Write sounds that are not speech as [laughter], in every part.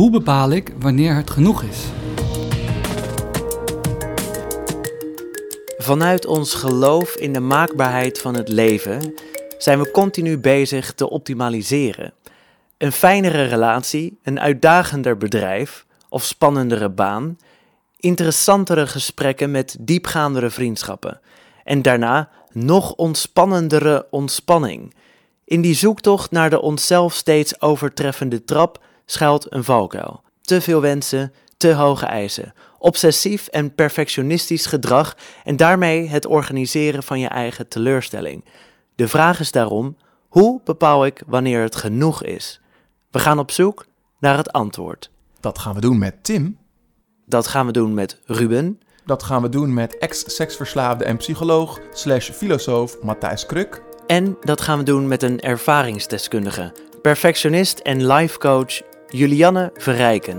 Hoe bepaal ik wanneer het genoeg is? Vanuit ons geloof in de maakbaarheid van het leven zijn we continu bezig te optimaliseren. Een fijnere relatie, een uitdagender bedrijf of spannendere baan, interessantere gesprekken met diepgaandere vriendschappen en daarna nog ontspannendere ontspanning. In die zoektocht naar de onszelf steeds overtreffende trap schuilt een valkuil. Te veel wensen, te hoge eisen, obsessief en perfectionistisch gedrag en daarmee het organiseren van je eigen teleurstelling. De vraag is daarom: hoe bepaal ik wanneer het genoeg is? We gaan op zoek naar het antwoord. Dat gaan we doen met Tim. Dat gaan we doen met Ruben. Dat gaan we doen met ex-seksverslaafde en psycholoog slash filosoof Matthijs Kruk. En dat gaan we doen met een ervaringsdeskundige, perfectionist en lifecoach Julianne Verrijken.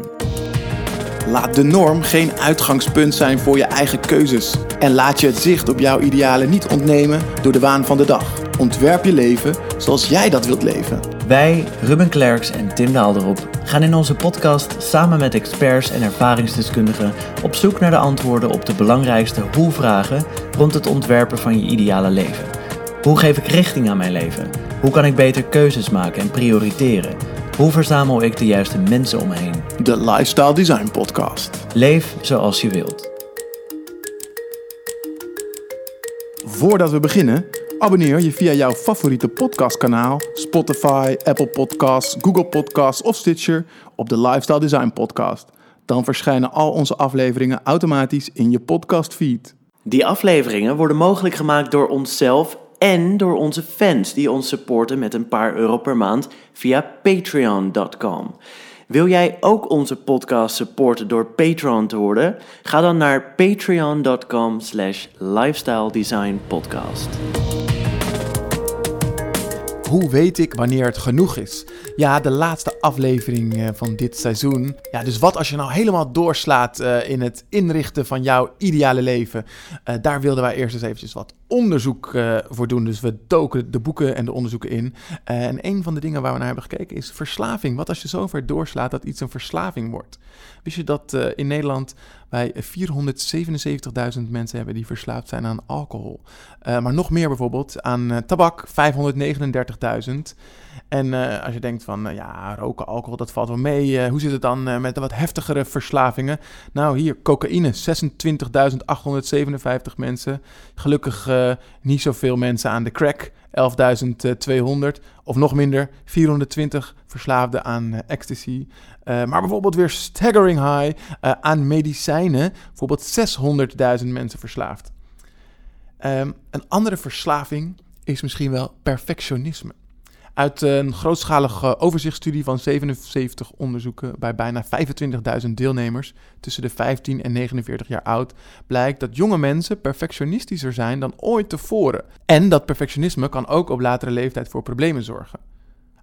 Laat de norm geen uitgangspunt zijn voor je eigen keuzes. En laat je het zicht op jouw idealen niet ontnemen door de waan van de dag. Ontwerp je leven zoals jij dat wilt leven. Wij, Ruben Klerks en Tim Daalderop, gaan in onze podcast samen met experts en ervaringsdeskundigen op zoek naar de antwoorden op de belangrijkste hoe-vragen rond het ontwerpen van je ideale leven. Hoe geef ik richting aan mijn leven? Hoe kan ik beter keuzes maken en prioriteren? Hoe verzamel ik de juiste mensen om me heen? De Lifestyle Design Podcast. Leef zoals je wilt. Voordat we beginnen, abonneer je via jouw favoriete podcastkanaal, Spotify, Apple Podcasts, Google Podcasts of Stitcher op de Lifestyle Design Podcast. Dan verschijnen al onze afleveringen automatisch in je podcastfeed. Die afleveringen worden mogelijk gemaakt door onszelf en door onze fans die ons supporten met een paar euro per maand via patreon.com. Wil jij ook onze podcast supporten door Patreon te worden? Ga dan naar patreon.com slash lifestyle design podcast. Hoe weet ik wanneer het genoeg is? Ja, de laatste aflevering eh, van dit seizoen. Ja, dus wat als je nou helemaal doorslaat uh, in het inrichten van jouw ideale leven? Uh, daar wilden wij eerst eens eventjes wat onderzoek voor doen. Dus we doken de boeken en de onderzoeken in. en een van de dingen waar we naar hebben gekeken is verslaving. Wat als je zo ver doorslaat dat iets een verslaving wordt? Wist je dat in Nederland wij 477.000 mensen hebben die verslaafd zijn aan alcohol? maar nog meer bijvoorbeeld aan tabak, 539.000. En als je denkt van, ja, roken, alcohol, dat valt wel mee. Hoe zit het dan met de wat heftigere verslavingen? Nou, hier, cocaïne, 26.857 mensen. Gelukkig niet zoveel mensen aan de crack, 11.200. Of nog minder, 420 verslaafden aan ecstasy. maar bijvoorbeeld weer staggering high aan medicijnen. Bijvoorbeeld 600.000 mensen verslaafd. Um, een andere verslaving is misschien wel perfectionisme. Uit een grootschalige overzichtsstudie van 77 onderzoeken bij bijna 25.000 deelnemers tussen de 15 en 49 jaar oud blijkt dat jonge mensen perfectionistischer zijn dan ooit tevoren. En dat perfectionisme kan ook op latere leeftijd voor problemen zorgen.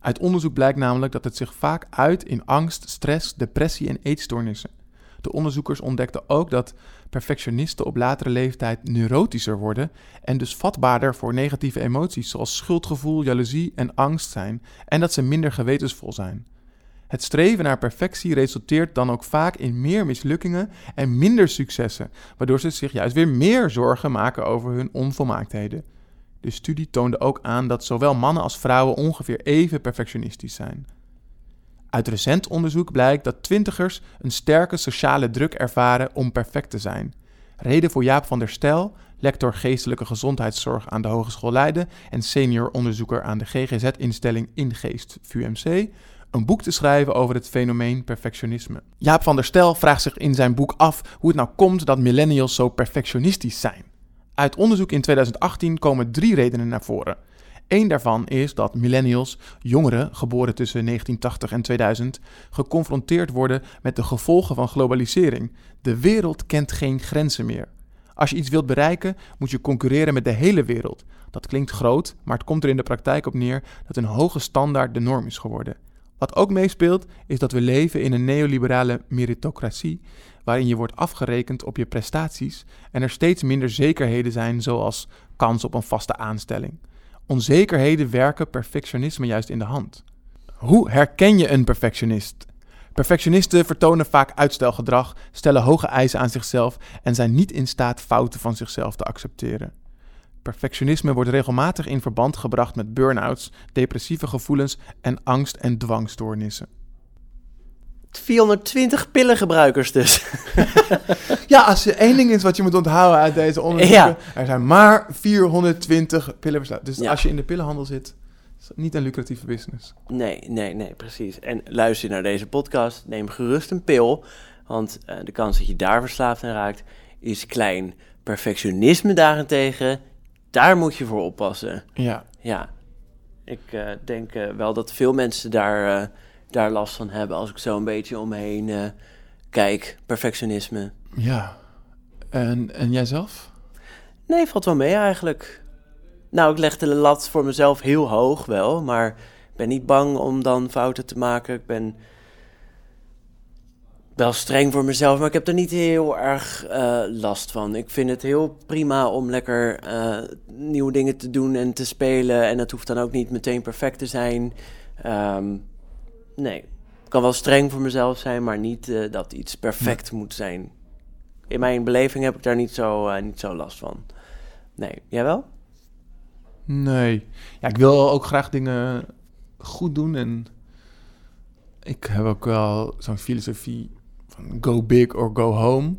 Uit onderzoek blijkt namelijk dat het zich vaak uit in angst, stress, depressie en eetstoornissen. De onderzoekers ontdekten ook dat perfectionisten op latere leeftijd neurotischer worden en dus vatbaarder voor negatieve emoties zoals schuldgevoel, jaloezie en angst zijn en dat ze minder gewetensvol zijn. Het streven naar perfectie resulteert dan ook vaak in meer mislukkingen en minder successen, waardoor ze zich juist weer meer zorgen maken over hun onvolmaaktheden. De studie toonde ook aan dat zowel mannen als vrouwen ongeveer even perfectionistisch zijn. Uit recent onderzoek blijkt dat twintigers een sterke sociale druk ervaren om perfect te zijn. Reden voor Jaap van der Stel, lector geestelijke gezondheidszorg aan de Hogeschool Leiden en senior onderzoeker aan de GGZ-instelling Ingeest VUMC, een boek te schrijven over het fenomeen perfectionisme. Jaap van der Stel vraagt zich in zijn boek af hoe het nou komt dat millennials zo perfectionistisch zijn. Uit onderzoek in 2018 komen drie redenen naar voren. Eén daarvan is dat millennials, jongeren geboren tussen 1980 en 2000, geconfronteerd worden met de gevolgen van globalisering. De wereld kent geen grenzen meer. Als je iets wilt bereiken, moet je concurreren met de hele wereld. Dat klinkt groot, maar het komt er in de praktijk op neer dat een hoge standaard de norm is geworden. Wat ook meespeelt, is dat we leven in een neoliberale meritocratie, waarin je wordt afgerekend op je prestaties en er steeds minder zekerheden zijn, zoals kans op een vaste aanstelling. Onzekerheden werken perfectionisme juist in de hand. Hoe herken je een perfectionist? Perfectionisten vertonen vaak uitstelgedrag, stellen hoge eisen aan zichzelf en zijn niet in staat fouten van zichzelf te accepteren. Perfectionisme wordt regelmatig in verband gebracht met burn-outs, depressieve gevoelens en angst- en dwangstoornissen. 420 pillengebruikers dus. [laughs] Ja, als er één ding is wat je moet onthouden uit deze onderzoeken, Ja. er zijn maar 420 pillen Dus Ja. als je in de pillenhandel zit, is het niet een lucratieve business. Nee, nee, nee, precies. En luister naar deze podcast, neem gerust een pil. Want eh, de kans dat je daar verslaafd aan raakt is klein. Perfectionisme daarentegen, daar moet je voor oppassen. Ja, Ja, ik eh, denk eh, wel dat veel mensen daar, daar last van hebben. Als ik zo een beetje om me heen eh, kijk. Perfectionisme. ja. En, en jijzelf? Nee, valt wel mee eigenlijk. Nou, ik leg de lat voor mezelf heel hoog wel, maar ik ben niet bang om dan fouten te maken. Ik ben wel streng voor mezelf, maar ik heb er niet heel erg eh, last van. Ik vind het heel prima om lekker eh, nieuwe dingen te doen en te spelen. En het hoeft dan ook niet meteen perfect te zijn. Ehm, nee, ik kan wel streng voor mezelf zijn, maar niet eh, dat iets perfect moet zijn. In mijn beleving heb ik daar niet zo, eh, niet zo last van. Nee, jij wel? Nee. Ja, ik wil ook graag dingen goed doen. En ik heb ook wel zo'n filosofie van go big or go home.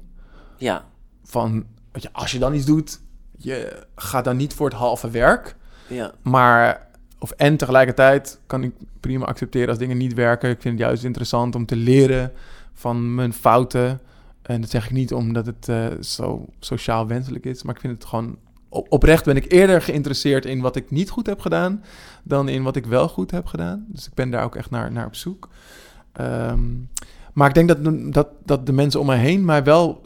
Ja, Van, als je dan iets doet, je gaat dan niet voor het halve werk. ja, Maar, of en tegelijkertijd kan ik prima accepteren als dingen niet werken. Ik vind het juist interessant om te leren van mijn fouten. En dat zeg ik niet omdat het eh, zo sociaal wenselijk is, maar ik vind het gewoon op- oprecht ben ik eerder geïnteresseerd in wat ik niet goed heb gedaan dan in wat ik wel goed heb gedaan. Dus ik ben daar ook echt naar, naar op zoek. Ehm, maar ik denk dat, dat, dat de mensen om mij heen mij wel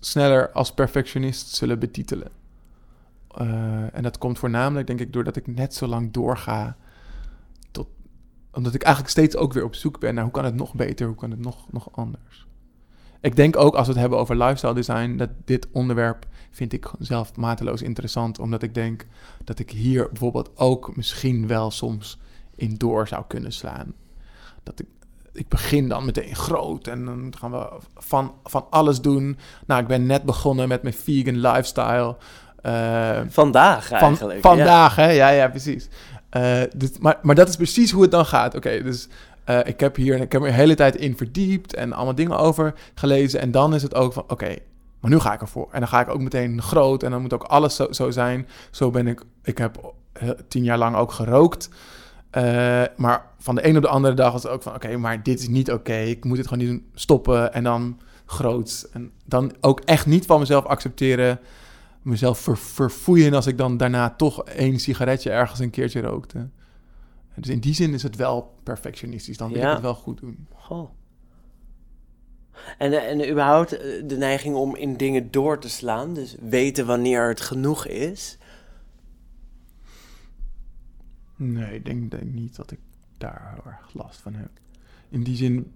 sneller als perfectionist zullen betitelen. Eh, en dat komt voornamelijk, denk ik, doordat ik net zo lang doorga. Tot, omdat ik eigenlijk steeds ook weer op zoek ben naar hoe kan het nog beter, hoe kan het nog, nog anders. Ik denk ook als we het hebben over lifestyle design, dat dit onderwerp vind ik zelf mateloos interessant. Omdat ik denk dat ik hier bijvoorbeeld ook misschien wel soms in door zou kunnen slaan. Dat ik, ik begin dan meteen groot en dan gaan we van, van alles doen. Nou, ik ben net begonnen met mijn vegan lifestyle. Eh, vandaag van, eigenlijk. vandaag, hè? Ja, ja, precies. Eh, dus, maar, maar dat is precies hoe het dan gaat. Oké, dus eh, ik heb hier ik heb er de hele tijd in verdiept en allemaal dingen over gelezen. En dan is het ook van, oké, maar nu ga ik ervoor. En dan ga ik ook meteen groot en dan moet ook alles zo, zo zijn. Zo ben ik, ik heb tien jaar lang ook gerookt. Maar van de een op de andere dag was het ook van, oké, maar dit is niet oké. Ik moet het gewoon niet stoppen en dan groot. En dan ook echt niet van mezelf accepteren mezelf ver, verfoeien als ik dan daarna toch één sigaretje ergens een keertje rookte. Dus in die zin is het wel perfectionistisch. Dan wil Ja. ik het wel goed doen. Goh. En, eh, en überhaupt eh, de neiging om in dingen door te slaan. Dus weten wanneer het genoeg is. Nee, ik denk, denk niet dat ik daar heel erg last van heb. In die zin...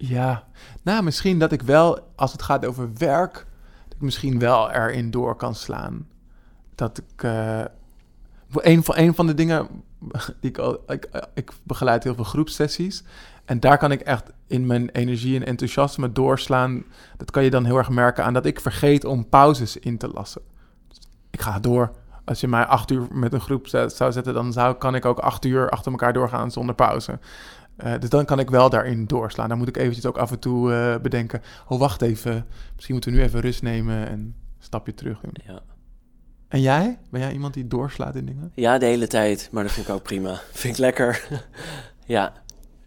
Ja, nou misschien dat ik wel, als het gaat over werk, dat ik misschien wel erin door kan slaan. Dat ik... eh, een, van, van de dingen [laughs] die ik, ik, ik begeleid heel veel groepsessies. En daar kan ik echt in mijn energie en enthousiasme doorslaan. Dat kan je dan heel erg merken aan dat ik vergeet om pauzes in te lassen. Ik ga door. Als je mij acht uur met een groep zou zetten, dan zou, kan ik ook acht uur achter elkaar doorgaan zonder pauze. Eh, dus dan kan ik wel daarin doorslaan. Dan moet ik eventjes ook af en toe eh, bedenken. Oh, wacht even. Misschien moeten we nu even rust nemen en een stapje terug doen. Ja. En jij? Ben jij iemand die doorslaat in dingen? ja, de hele tijd. Maar dat vind ik ook prima. [laughs] Vind ik lekker. [laughs] ja.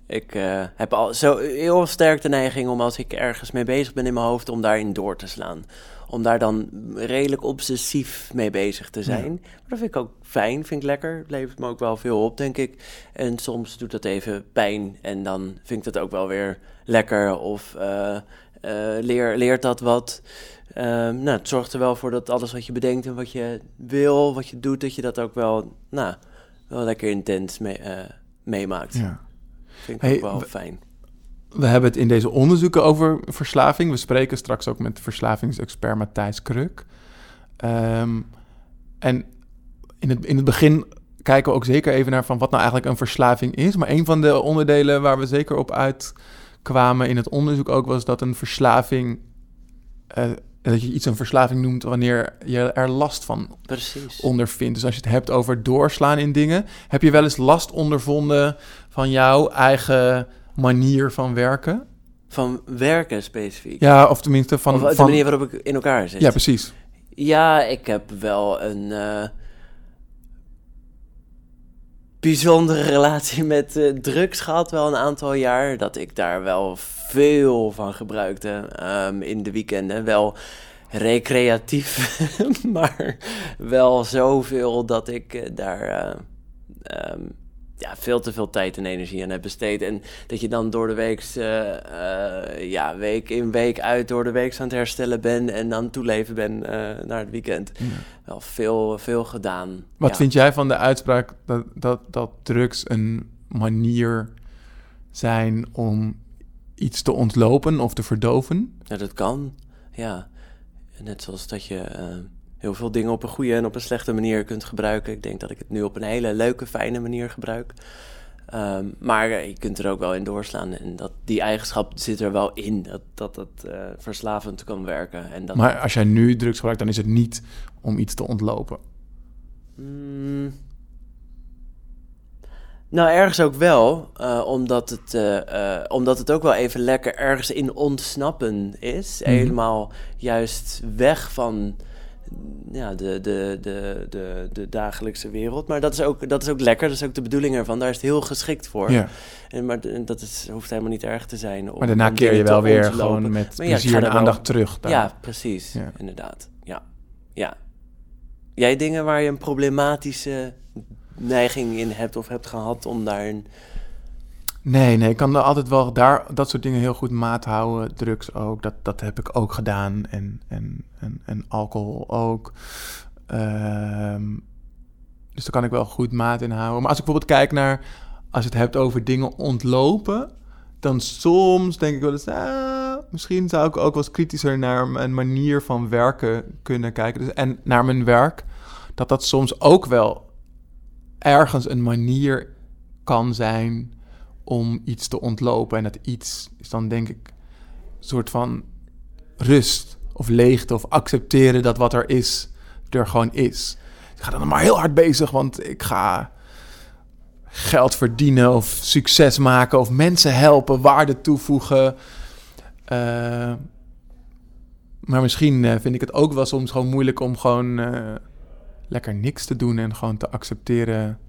Ik eh, heb al zo heel sterk de neiging om als ik ergens mee bezig ben in mijn hoofd, om daarin door te slaan. Om daar dan redelijk obsessief mee bezig te zijn. Maar dat vind ik ook fijn, vind ik lekker. Het levert me ook wel veel op, denk ik. En soms doet dat even pijn en dan vind ik dat ook wel weer lekker. Of leer, leert dat wat. Ehm, nou, het zorgt er wel voor dat alles wat je bedenkt en wat je wil, wat je doet, dat je dat ook wel, nou, wel lekker intens mee, eh, meemaakt. Ja. Vind ik Hey, ook wel we- fijn. We hebben het in deze onderzoeken over verslaving. We spreken straks ook met verslavingsexpert Matthijs Kruk. Ehm, en in het, in het begin kijken we ook zeker even naar van wat nou eigenlijk een verslaving is. Maar een van de onderdelen waar we zeker op uitkwamen in het onderzoek ook was dat een verslaving. eh, dat je iets een verslaving noemt wanneer je er last van Precies. ondervindt. Dus als je het hebt over doorslaan in dingen, heb je wel eens last ondervonden van jouw eigen manier van werken? Van werken specifiek. Ja, of tenminste van. of uit van de manier waarop ik in elkaar zit. ja, precies. Ja, ik heb wel een eh, bijzondere relatie met eh, drugs gehad, wel een aantal jaar. Dat ik daar wel veel van gebruikte ehm, in de weekenden. Wel recreatief, [laughs] maar wel zoveel dat ik eh, daar eh, ehm, ja, veel te veel tijd en energie aan heb besteed. En dat je dan door de week, ja, week in week uit door de week aan het herstellen bent en het toeleven ben eh, naar het weekend. Wel veel, veel gedaan. Wat ja. vind jij van de uitspraak dat, dat, dat drugs een manier zijn om iets te ontlopen of te verdoven? Ja, dat kan. Ja. Net zoals dat je eh, heel veel dingen op een goede en op een slechte manier kunt gebruiken. Ik denk dat ik het nu op een hele leuke, fijne manier gebruik. Ehm, maar je kunt er ook wel in doorslaan. En dat, die eigenschap zit er wel in. Dat dat, dat eh, verslavend kan werken. En dat, Maar als jij nu drugs gebruikt, dan is het niet om iets te ontlopen. Mm. Nou, ergens ook wel, eh, omdat, het, eh, omdat het ook wel even lekker ergens in ontsnappen is. Mhm. Helemaal juist weg van ja, de, de, de, de, de dagelijkse wereld. Maar dat is, ook, dat is ook lekker, dat is ook de bedoeling ervan. Daar is het heel geschikt voor. Ja. En, maar dat is, hoeft helemaal niet erg te zijn. Om, Maar daarna keer je wel weer gewoon met Maar plezier en wel- aandacht terug. daar. Ja, precies. Ja. Inderdaad. Ja. ja. Jij dingen waar je een problematische neiging in hebt of hebt gehad om daarin... Nee, nee, ik kan altijd wel daar dat soort dingen heel goed maat houden. Drugs ook, dat, dat heb ik ook gedaan. En, en, en, en alcohol ook. Ehm, dus daar kan ik wel goed maat in houden. Maar als ik bijvoorbeeld kijk naar, als je het hebt over dingen ontlopen, dan soms denk ik wel eens, ah, misschien zou ik ook wel eens kritischer naar mijn manier van werken kunnen kijken. Dus, en naar mijn werk, dat dat soms ook wel ergens een manier kan zijn om iets te ontlopen. En dat iets is dan denk ik een soort van rust of leegte of accepteren dat wat er is, er gewoon is. Ik ga dan maar heel hard bezig, want ik ga geld verdienen of succes maken of mensen helpen, waarde toevoegen. Eh, maar misschien eh, vind ik het ook wel soms gewoon moeilijk om gewoon eh, lekker niks te doen en gewoon te accepteren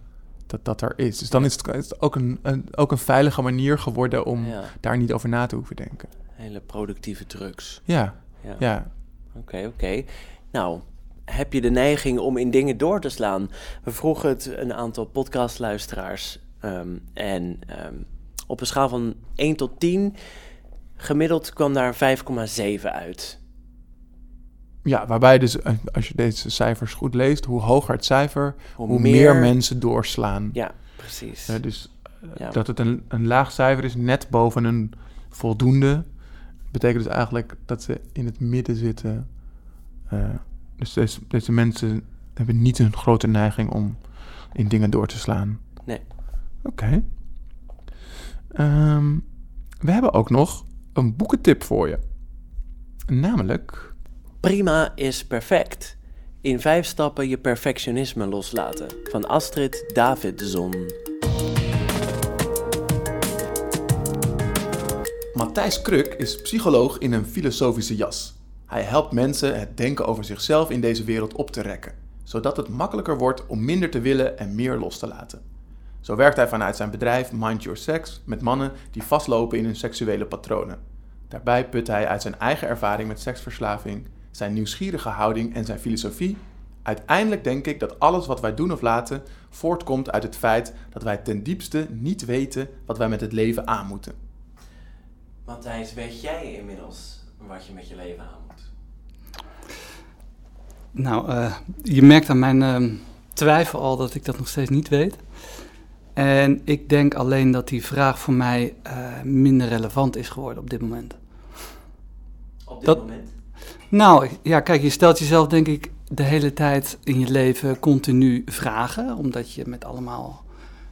dat dat er is. Dus dan is het, is het ook, een, een, ook een veilige manier geworden om Ja, daar niet over na te hoeven denken. hele productieve drugs. Ja, Ja. ja. Oké, oké. Nou, heb je de neiging om in dingen door te slaan? We vroegen het een aantal podcastluisteraars. ehm, en ehm, op een schaal van 1 tot 10, gemiddeld kwam daar 5,7 uit. Ja, waarbij dus, eh, als je deze cijfers goed leest, hoe hoger het cijfer, hoe, meer, mensen doorslaan. Ja, precies. Eh, dus eh, Ja. dat het een, een laag cijfer is, net boven een voldoende, betekent dus eigenlijk dat ze in het midden zitten. Dus deze, deze mensen hebben niet een grote neiging om in dingen door te slaan. Nee. Oké. Ehm, we hebben ook nog een boekentip voor je. Namelijk... Prima is perfect. In vijf stappen je perfectionisme loslaten. Van Astrid Davidson. Matthijs Kruk is psycholoog in een filosofische jas. Hij helpt mensen het denken over zichzelf in deze wereld op te rekken, zodat het makkelijker wordt om minder te willen en meer los te laten. Zo werkt hij vanuit zijn bedrijf Mind Your Sex met mannen die vastlopen in hun seksuele patronen. Daarbij put hij uit zijn eigen ervaring met seksverslaving, zijn nieuwsgierige houding en zijn filosofie. Uiteindelijk denk ik dat alles wat wij doen of laten voortkomt uit het feit dat wij ten diepste niet weten wat wij met het leven aan moeten. Matthijs, weet jij inmiddels wat je met je leven aan moet? Nou, eh, je merkt aan mijn ehm, twijfel al dat ik dat nog steeds niet weet. En ik denk alleen dat die vraag voor mij eh, minder relevant is geworden op dit moment. Op dit Dat- moment? Nou, ja, kijk, je stelt jezelf denk ik de hele tijd in je leven continu vragen, omdat je met allemaal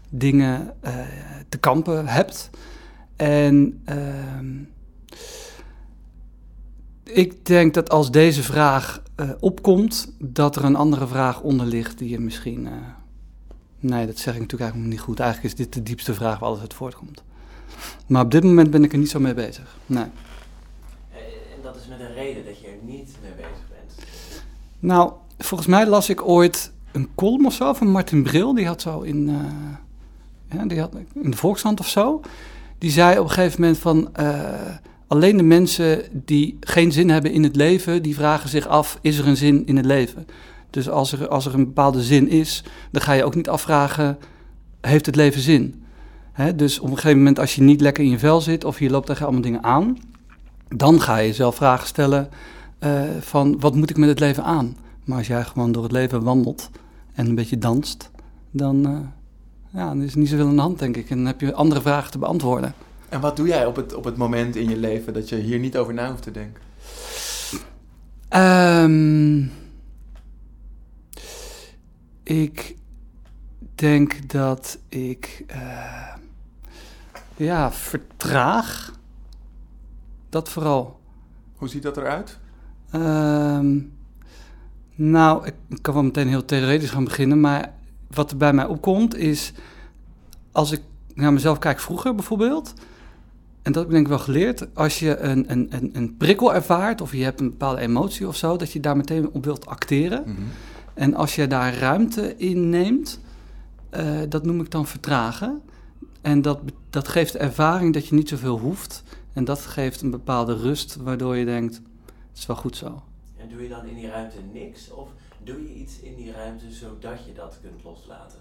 dingen eh, te kampen hebt. En ehm, ik denk dat als deze vraag eh, opkomt, dat er een andere vraag onder ligt die je misschien. eh, nee, dat zeg ik natuurlijk eigenlijk niet goed. Eigenlijk is dit de diepste vraag waar alles uit voortkomt. Maar op dit moment ben ik er niet zo mee bezig. Nee. Met een reden dat je er niet mee bezig bent. Nou, volgens mij las ik ooit een column of zo van Martin Bril. Die had zo in, eh, ja, die had in de Volkshand of zo. Die zei op een gegeven moment van... eh, alleen de mensen die geen zin hebben in het leven... die vragen zich af, is er een zin in het leven? Dus als er, als er een bepaalde zin is... dan ga je ook niet afvragen, heeft het leven zin? Dus op een gegeven moment als je niet lekker in je vel zit... of je loopt tegen allemaal dingen aan... dan ga je jezelf vragen stellen eh, van wat moet ik met het leven aan? Maar als jij gewoon door het leven wandelt en een beetje danst, dan, eh, ja, dan is er niet zoveel aan de hand, denk ik. En dan heb je andere vragen te beantwoorden. En wat doe jij op het, op het moment in je leven dat je hier niet over na hoeft te denken? Ehm, ik denk dat ik eh, ja, vertraag. Dat vooral. Hoe ziet dat eruit? Ehm, nou, ik, kan wel meteen heel theoretisch gaan beginnen, maar wat er bij mij opkomt is, als ik naar mezelf kijk vroeger bijvoorbeeld, en dat heb ik denk ik wel geleerd, als je een, een, een, een prikkel ervaart of je hebt een bepaalde emotie of zo, dat je daar meteen op wilt acteren. En als je daar ruimte in neemt, eh, dat noem ik dan vertragen. En dat, dat geeft de ervaring dat je niet zoveel hoeft. En dat geeft een bepaalde rust, waardoor je denkt, het is wel goed zo. En doe je dan in die ruimte niks? Of doe je iets in die ruimte zodat je dat kunt loslaten?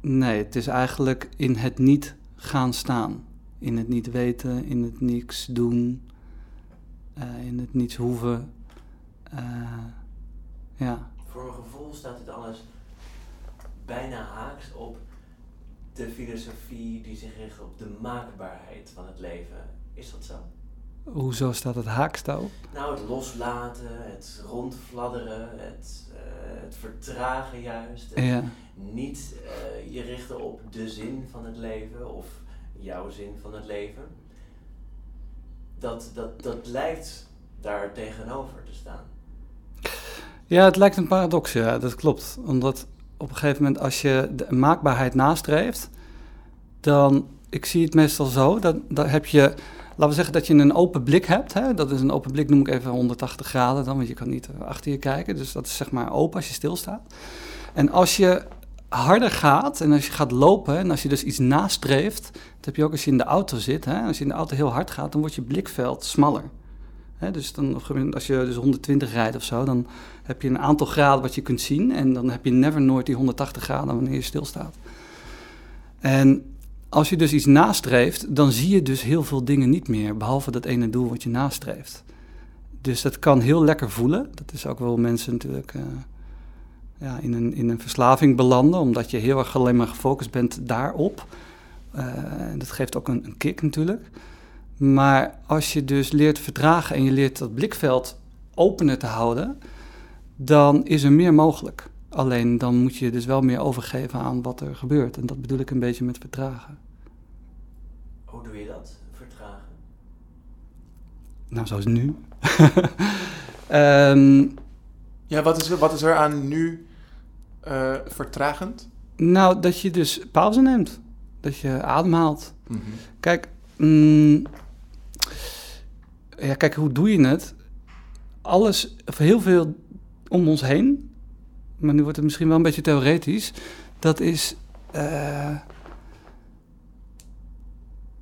Nee, het is eigenlijk in het niet gaan staan. In het niet weten, in het niks doen, eh, in het niets hoeven. Eh, ja. Voor mijn gevoel staat dit alles bijna haaks op de filosofie die zich richt op de maakbaarheid van het leven. Is dat zo? Hoezo staat het haaks daarop? Nou, het loslaten, het rondfladderen, het, eh, het vertragen juist. het Ja. Niet eh, je richten op de zin van het leven of jouw zin van het leven. Dat, dat, dat lijkt daar tegenover te staan. Ja, het lijkt een paradox, ja, dat klopt. Omdat op een gegeven moment als je de maakbaarheid nastreeft, dan, ik zie het meestal zo, dat, dan heb je, laten we zeggen dat je een open blik hebt. Hè? Dat is een open blik, noem ik even 180 graden dan, want je kan niet eh, achter je kijken. Dus dat is zeg maar open als je stilstaat. En als je harder gaat en als je gaat lopen en als je dus iets nastreeft, dat heb je ook als je in de auto zit. Hè? Als je in de auto heel hard gaat, dan wordt je blikveld smaller. Dus dan, als je dus 120 rijdt of zo, dan heb je een aantal graden wat je kunt zien. En dan heb je never nooit die 180 graden wanneer je stilstaat. En als je dus iets nastreeft, dan zie je dus heel veel dingen niet meer, behalve dat ene doel wat je nastreeft. Dus dat kan heel lekker voelen. Dat is ook wel mensen natuurlijk eh, ja, in, een, in een verslaving belanden, omdat je heel erg alleen maar gefocust bent daarop. Eh, dat geeft ook een, een kick natuurlijk. Maar als je dus leert verdragen en je leert dat blikveld opener te houden, dan is er meer mogelijk. Alleen dan moet je dus wel meer overgeven aan wat er gebeurt. En dat bedoel ik een beetje met vertragen. Hoe doe je dat? Vertragen? Nou, zoals nu. [laughs] Ehm, Ja, wat is, er- wat is er aan nu eh, vertragend? nou, dat je dus pauze neemt. Dat je ademhaalt. Kijk, mm, ja, kijk, hoe doe je het? Alles, of heel veel om ons heen, maar nu wordt het misschien wel een beetje theoretisch, dat is, eh,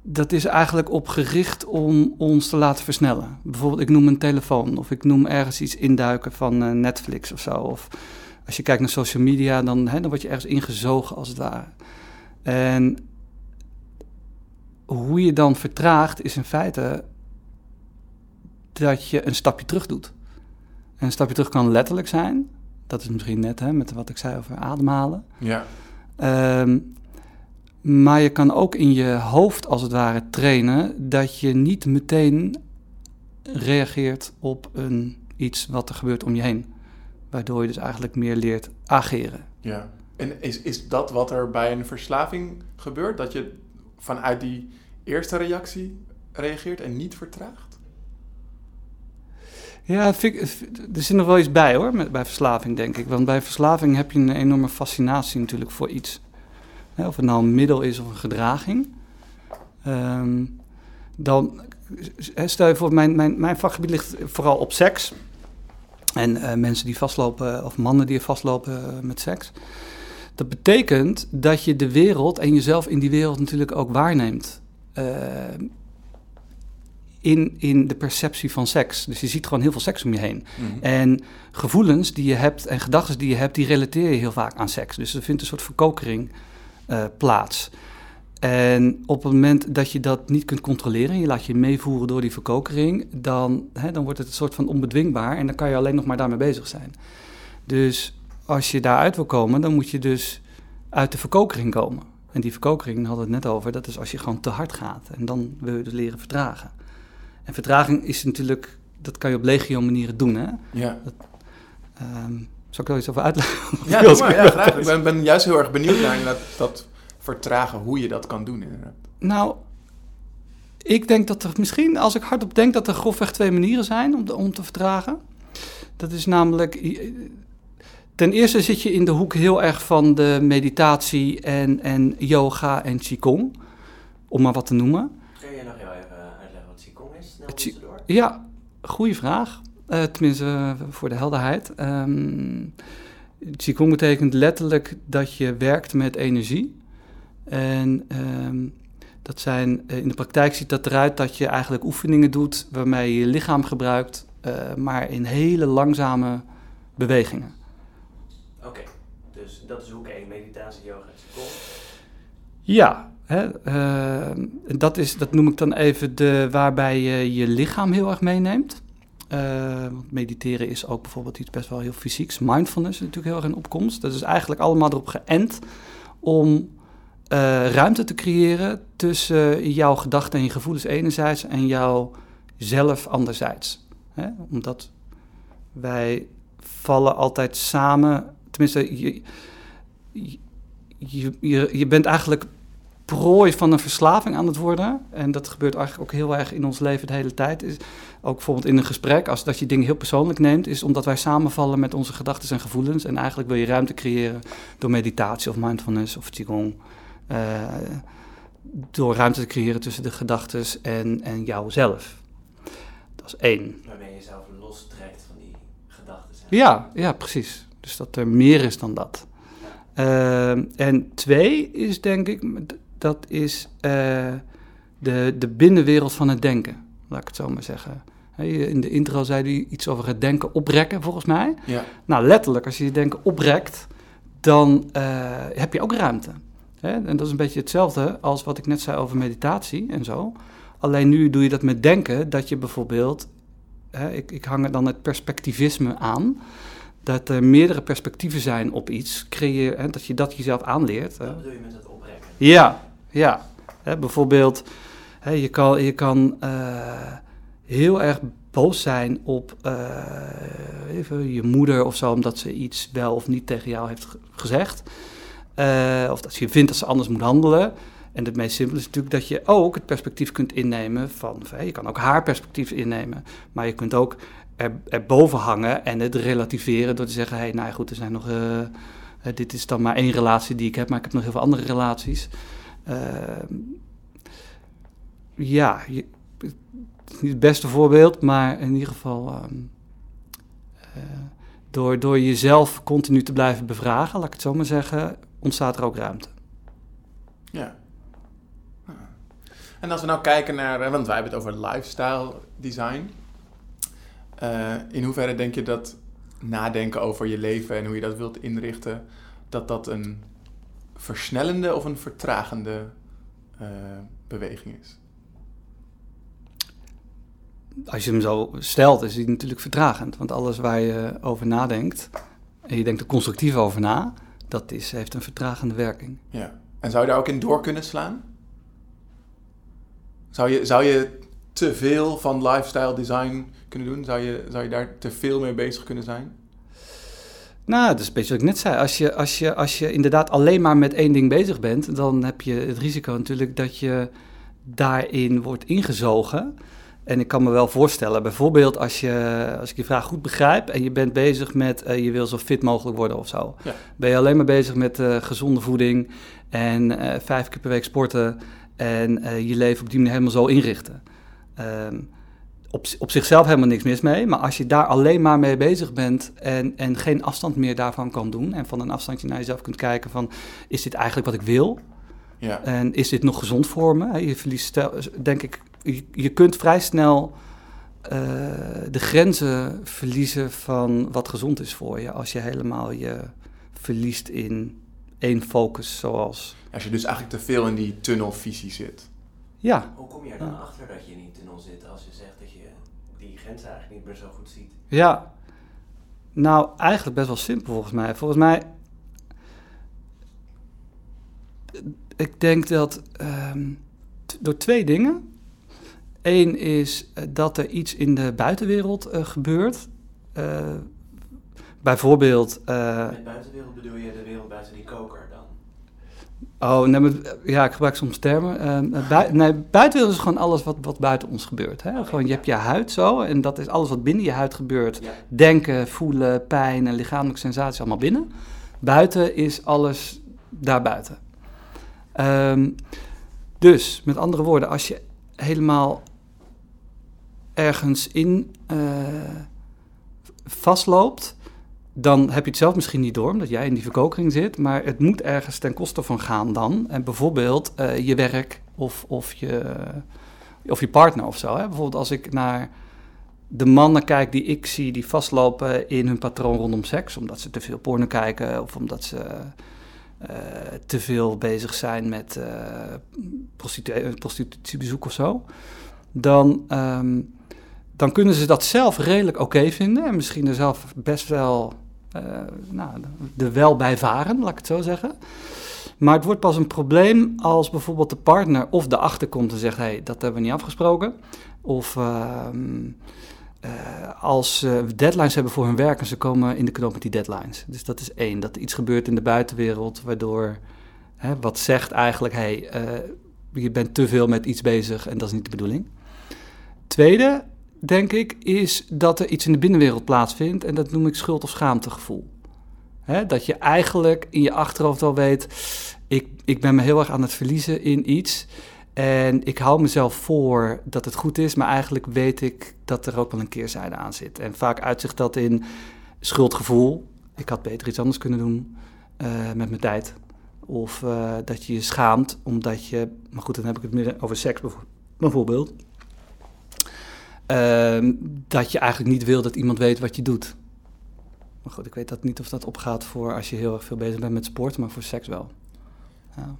dat is eigenlijk op gericht om ons te laten versnellen. Bijvoorbeeld, ik noem een telefoon of ik noem ergens iets induiken van eh, Netflix of zo. Of als je kijkt naar social media, dan, hè, dan word je ergens ingezogen als het ware. En hoe je dan vertraagt is in feite dat je een stapje terug doet. En een stapje terug kan letterlijk zijn. Dat is misschien net hè, met wat ik zei over ademhalen. Ja. Ehm, maar je kan ook in je hoofd als het ware trainen dat je niet meteen reageert op een iets wat er gebeurt om je heen. Waardoor je dus eigenlijk meer leert ageren. Ja. En is, is dat wat er bij een verslaving gebeurt? Dat je vanuit die eerste reactie reageert en niet vertraagt? Ja, er zit nog wel iets bij hoor, met, bij verslaving denk ik. Want bij verslaving heb je een enorme fascinatie natuurlijk voor iets. Hè, of het nou een middel is of een gedraging. Ehm, dan, stel je voor, mijn, mijn, mijn vakgebied ligt vooral op seks. En eh, mensen die vastlopen, of mannen die vastlopen eh, met seks. Dat betekent dat je de wereld en jezelf in die wereld natuurlijk ook waarneemt. Ehm, in, in de perceptie van seks. Dus je ziet gewoon heel veel seks om je heen. En gevoelens die je hebt en gedachten die je hebt, die relateer je heel vaak aan seks. Dus er vindt een soort verkokering eh, plaats. En op het moment dat je dat niet kunt controleren, je laat je meevoeren door die verkokering, dan, hè, dan wordt het een soort van onbedwingbaar en dan kan je alleen nog maar daarmee bezig zijn. Dus als je daaruit wil komen, dan moet je dus uit de verkokering komen. En die verkokering, daar hadden we het net over, dat is als je gewoon te hard gaat. En dan wil je dus leren vertragen. En vertraging is natuurlijk, dat kan je op legio manieren doen. Hè? Ja, Ehm zal ik er iets over uitleggen? ja, doe [laughs] maar, ja graag. Ik ben, ben juist heel erg benieuwd naar dat, dat vertragen, hoe je dat kan doen inderdaad. Nou, ik denk dat er misschien, als ik hardop denk, dat er grofweg twee manieren zijn om, te- om te vertragen. Dat is namelijk, ten eerste zit je in de hoek heel erg van de meditatie en, en yoga en qigong, om maar wat te noemen. Kun je nog heel even uitleggen wat Qigong is? Snel tussendoor. Ja, goede vraag. Eh, tenminste, eh, voor de helderheid. Ehm Qigong betekent letterlijk dat je werkt met energie. En ehm, dat zijn, eh, in de praktijk ziet dat eruit dat je eigenlijk oefeningen doet waarmee je je lichaam gebruikt, maar in hele langzame bewegingen. Dus dat is hoek 1, meditatie, yoga, Qigong. Ja, hè, ehm, dat, is, dat noem ik dan even de, waarbij je je lichaam heel erg meeneemt. Eh, want mediteren is ook bijvoorbeeld iets best wel heel fysieks. Mindfulness is natuurlijk heel erg in opkomst. Dat is eigenlijk allemaal erop geënt om eh, ruimte te creëren tussen jouw gedachten en je gevoelens enerzijds en jouw zelf anderzijds. Hè? Omdat wij vallen altijd samen, tenminste, je, je, je, je bent eigenlijk prooi van een verslaving aan het worden. En dat gebeurt eigenlijk ook heel erg in ons leven de hele tijd. Is ook bijvoorbeeld in een gesprek, als dat je dingen heel persoonlijk neemt, is omdat wij samenvallen met onze gedachten en gevoelens. En eigenlijk wil je ruimte creëren door meditatie of mindfulness of qigong. eh, door ruimte te creëren tussen de gedachten en, en jouzelf. Dat is één. Waarmee je jezelf lostrekt van die gedachten. Ja, ja, precies. Dus dat er meer is dan dat. Ehm, en twee is denk ik, dat is eh, de, de binnenwereld van het denken, laat ik het zo maar zeggen. In de intro zei hij iets over het denken oprekken, volgens mij. Ja, Nou, letterlijk, als je je denken oprekt, dan eh, heb je ook ruimte. Hè? En dat is een beetje hetzelfde als wat ik net zei over meditatie en zo. Alleen nu doe je dat met denken, dat je bijvoorbeeld, hè, ik, ik hang er dan het perspectivisme aan, dat er meerdere perspectieven zijn op iets, creëer, hè, dat je dat jezelf aanleert. Wat bedoel je met dat oprekken? Ja, ja. Hè, bijvoorbeeld, hè, je kan, je kan eh, heel erg boos zijn op eh, even je moeder of zo, omdat ze iets wel of niet tegen jou heeft ge- gezegd. Eh, of dat je vindt dat ze anders moet handelen. En het meest simpele is natuurlijk dat je ook het perspectief kunt innemen van, je kan ook haar perspectief innemen, maar je kunt ook er, erboven hangen en het relativeren door te zeggen, hé, hey, nou goed, er zijn nog, eh, eh, dit is dan maar één relatie die ik heb, maar ik heb nog heel veel andere relaties. Ehm, ja, het is niet het beste voorbeeld, maar in ieder geval ehm, eh, door, door jezelf continu te blijven bevragen, laat ik het zo maar zeggen, ontstaat er ook ruimte. ja. En als we nou kijken naar, want wij hebben het over lifestyle design. Eh, in hoeverre denk je dat nadenken over je leven en hoe je dat wilt inrichten, dat dat een versnellende of een vertragende eh, beweging is? Als je hem zo stelt, is hij natuurlijk vertragend. Want alles waar je over nadenkt, en je denkt er constructief over na, dat is, heeft een vertragende werking. Ja. En zou je daar ook in door kunnen slaan? Zou je, zou je te veel van lifestyle design kunnen doen? Zou je, zou je daar te veel mee bezig kunnen zijn? Nou, dat is een beetje wat ik net zei. Als je, als, je, als je inderdaad alleen maar met één ding bezig bent, dan heb je het risico natuurlijk dat je daarin wordt ingezogen. En ik kan me wel voorstellen, bijvoorbeeld als, je, als ik je vraag goed begrijp en je bent bezig met eh, je wil zo fit mogelijk worden of zo. Ja. Ben je alleen maar bezig met eh, gezonde voeding en eh, vijf keer per week sporten en je leven op die manier helemaal zo inrichten. Ehm, op, op zichzelf helemaal niks mis mee, maar als je daar alleen maar mee bezig bent en, en geen afstand meer daarvan kan doen en van een afstandje naar jezelf kunt kijken van is dit eigenlijk wat ik wil? Ja. En is dit nog gezond voor me? Je verliest, denk ik, je, je kunt vrij snel eh, de grenzen verliezen van wat gezond is voor je. Als je helemaal je verliest in één focus, zoals... Als je dus eigenlijk te veel in die tunnelvisie zit. Ja, Hoe kom je er dan achter dat je in tunnel zit als je zegt dat je die grens eigenlijk niet meer zo goed ziet? ja. Nou, eigenlijk best wel simpel volgens mij. Volgens mij... Ik denk dat ehm, door twee dingen. Eén is eh, dat er iets in de buitenwereld eh, gebeurt. Eh, bijvoorbeeld... eh, Met buitenwereld bedoel je de wereld buiten die koker dan? Oh, nee, maar, ja, ik gebruik soms termen. Ehm, bui- nee, buitenwereld is gewoon alles wat, wat buiten ons gebeurt. Hè? Oké, gewoon, je ja. hebt je huid zo en dat is alles wat binnen je huid gebeurt. Ja. Denken, voelen, pijn en lichamelijke sensaties allemaal binnen. Buiten is alles daarbuiten. Ehm, dus, met andere woorden, als je helemaal ergens in eh, vastloopt, dan heb je het zelf misschien niet door, omdat jij in die verkokering zit. Maar het moet ergens ten koste van gaan dan. En bijvoorbeeld eh, je werk of, of, je, of je partner of zo. Hè? Bijvoorbeeld als ik naar de mannen kijk die ik zie die vastlopen in hun patroon rondom seks. Omdat ze te veel porno kijken of omdat ze eh, te veel bezig zijn met eh prostitu- prostitutiebezoek of zo. Dan, ehm, dan kunnen ze dat zelf redelijk oké vinden. En misschien er zelf best wel eh, nou, er wel bij varen, laat ik het zo zeggen. Maar het wordt pas een probleem als bijvoorbeeld de partner of de achterkomt en zegt: hé, hey, dat hebben we niet afgesproken. Of ehm, eh, als ze deadlines hebben voor hun werk en ze komen in de knoop met die deadlines. Dus dat is één, dat iets gebeurt in de buitenwereld waardoor hè, wat zegt eigenlijk: hé, hey, eh, je bent te veel met iets bezig en dat is niet de bedoeling. Tweede, denk ik, is dat er iets in de binnenwereld plaatsvindt en dat noem ik schuld- of schaamtegevoel. Dat je eigenlijk in je achterhoofd al weet, ik, ik ben me heel erg aan het verliezen in iets en ik hou mezelf voor dat het goed is, maar eigenlijk weet ik dat er ook wel een keerzijde aan zit. En vaak uitzicht dat in schuldgevoel, ik had beter iets anders kunnen doen eh, met mijn tijd. Of eh, dat je je schaamt omdat je, maar goed, dan heb ik het meer over seks bijvo- bijvoorbeeld. Ehm, dat je eigenlijk niet wil dat iemand weet wat je doet. Maar goed, ik weet dat niet of dat opgaat voor als je heel erg veel bezig bent met sport, maar voor seks wel. Ja.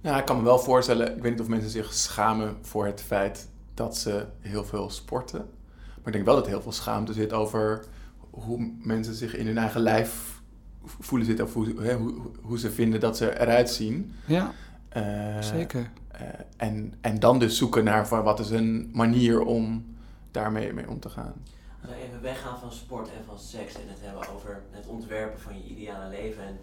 Ja, ik kan me wel voorstellen, ik weet niet of mensen zich schamen voor het feit dat ze heel veel sporten. Maar ik denk wel dat heel veel schaamte zit over hoe mensen zich in hun eigen lijf voelen zitten. Of hoe, hè, hoe, hoe ze vinden dat ze eruit zien. Ja, Eh, zeker. eh, en, en dan dus zoeken naar van wat is een manier om daarmee mee om te gaan. Als we even weggaan van sport en van seks en het hebben over het ontwerpen van je ideale leven en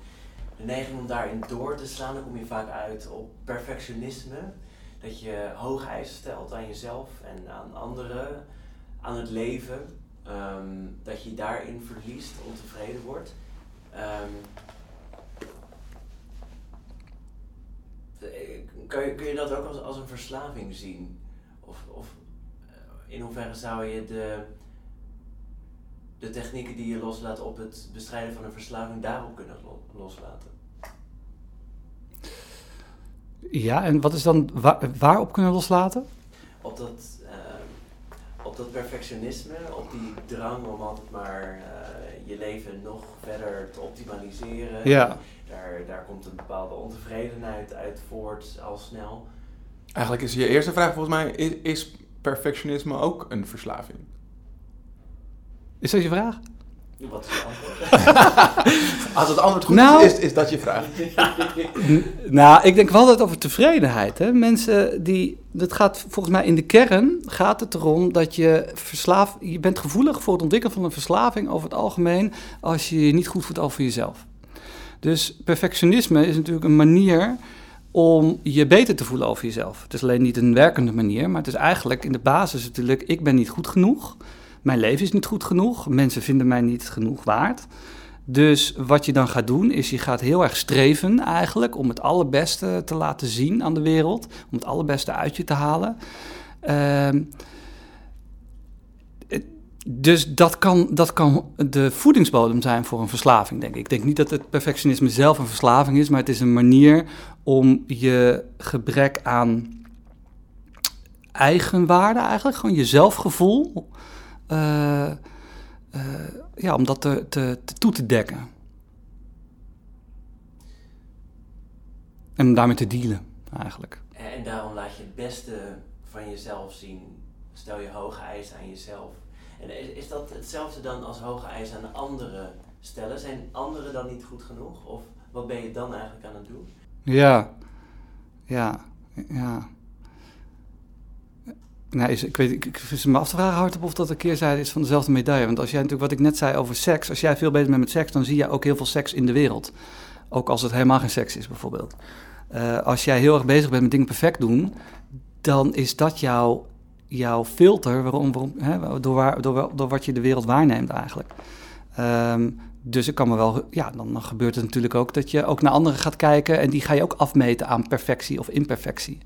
de neiging om daarin door te slaan, dan kom je vaak uit op perfectionisme. Dat je hoge eisen stelt aan jezelf en aan anderen, aan het leven. ehm, dat je daarin verliest, ontevreden wordt. Ehm, eh, kun, je, kun je dat ook als, als een verslaving zien? Of, of in hoeverre zou je de, de technieken die je loslaat op het bestrijden van een verslaving daarop kunnen lo- loslaten? Ja, en wat is dan wa- waarop kunnen loslaten? Op dat, eh, op dat perfectionisme, op die drang om altijd maar eh, je leven nog verder te optimaliseren. Ja. Daar, daar komt een bepaalde ontevredenheid uit voort al snel. Eigenlijk is je eerste vraag volgens mij, is, is perfectionisme ook een verslaving? Is dat je vraag? Wat is het antwoord? [laughs] Als het antwoord goed Nou- is, is, dat je vraag. Nou, ik denk wel dat over tevredenheid. Hè? Mensen die. Dat gaat volgens mij in de kern gaat het erom dat je verslaafd. Je bent gevoelig voor het ontwikkelen van een verslaving over het algemeen. als je je niet goed voelt over jezelf. Dus perfectionisme is natuurlijk een manier om je beter te voelen over jezelf. Het is alleen niet een werkende manier, maar het is eigenlijk in de basis natuurlijk: ik ben niet goed genoeg. Mijn leven is niet goed genoeg. Mensen vinden mij niet genoeg waard. Dus wat je dan gaat doen, is je gaat heel erg streven eigenlijk om het allerbeste te laten zien aan de wereld. Om het allerbeste uit je te halen. Ehm, dus dat kan, dat kan de voedingsbodem zijn voor een verslaving, denk ik. Ik denk niet dat het perfectionisme zelf een verslaving is, maar het is een manier om je gebrek aan eigenwaarde eigenlijk, gewoon je zelfgevoel, eh, eh, ja, om dat te, te, toe te dekken. En om daarmee te dealen, eigenlijk. En, en daarom laat je het beste van jezelf zien. Stel je hoge eisen aan jezelf. En is, is dat hetzelfde dan als hoge eisen aan anderen stellen? Zijn anderen dan niet goed genoeg? Of wat ben je dan eigenlijk aan het doen? Ja, ja, ja. Nou, is, ik weet, ik, ik me af te vragen hardop of dat een keerzijde is van dezelfde medaille. Want als jij natuurlijk, wat ik net zei over seks, als jij veel bezig bent met seks, dan zie je ook heel veel seks in de wereld. Ook als het helemaal geen seks is, bijvoorbeeld. Eh, als jij heel erg bezig bent met dingen perfect doen, dan is dat jouw, jouw filter waarom, waarom, hè, door, waar, door, door wat je de wereld waarneemt eigenlijk. Ehm, dus ik kan me wel, ja, dan, dan gebeurt het natuurlijk ook dat je ook naar anderen gaat kijken en die ga je ook afmeten aan perfectie of imperfectie.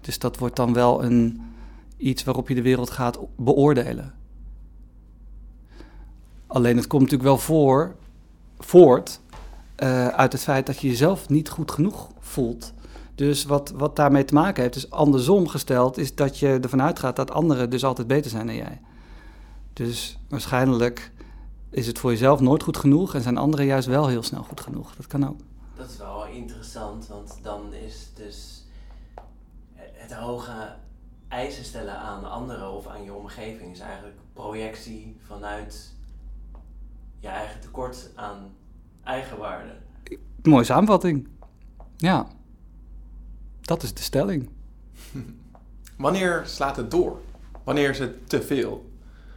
Dus dat wordt dan wel een, iets waarop je de wereld gaat beoordelen. Alleen het komt natuurlijk wel voor, voort eh, uit het feit dat je jezelf niet goed genoeg voelt. Dus wat, wat daarmee te maken heeft, is andersom gesteld, is dat je ervan uitgaat dat anderen dus altijd beter zijn dan jij. Dus waarschijnlijk is het voor jezelf nooit goed genoeg en zijn anderen juist wel heel snel goed genoeg. Dat kan ook. Dat is wel interessant, want dan is dus het hoge eisen stellen aan anderen of aan je omgeving is eigenlijk projectie vanuit je eigen tekort aan eigenwaarde. Mooie samenvatting. Ja. Dat is de stelling. [laughs] Wanneer slaat het door? Wanneer is het te veel?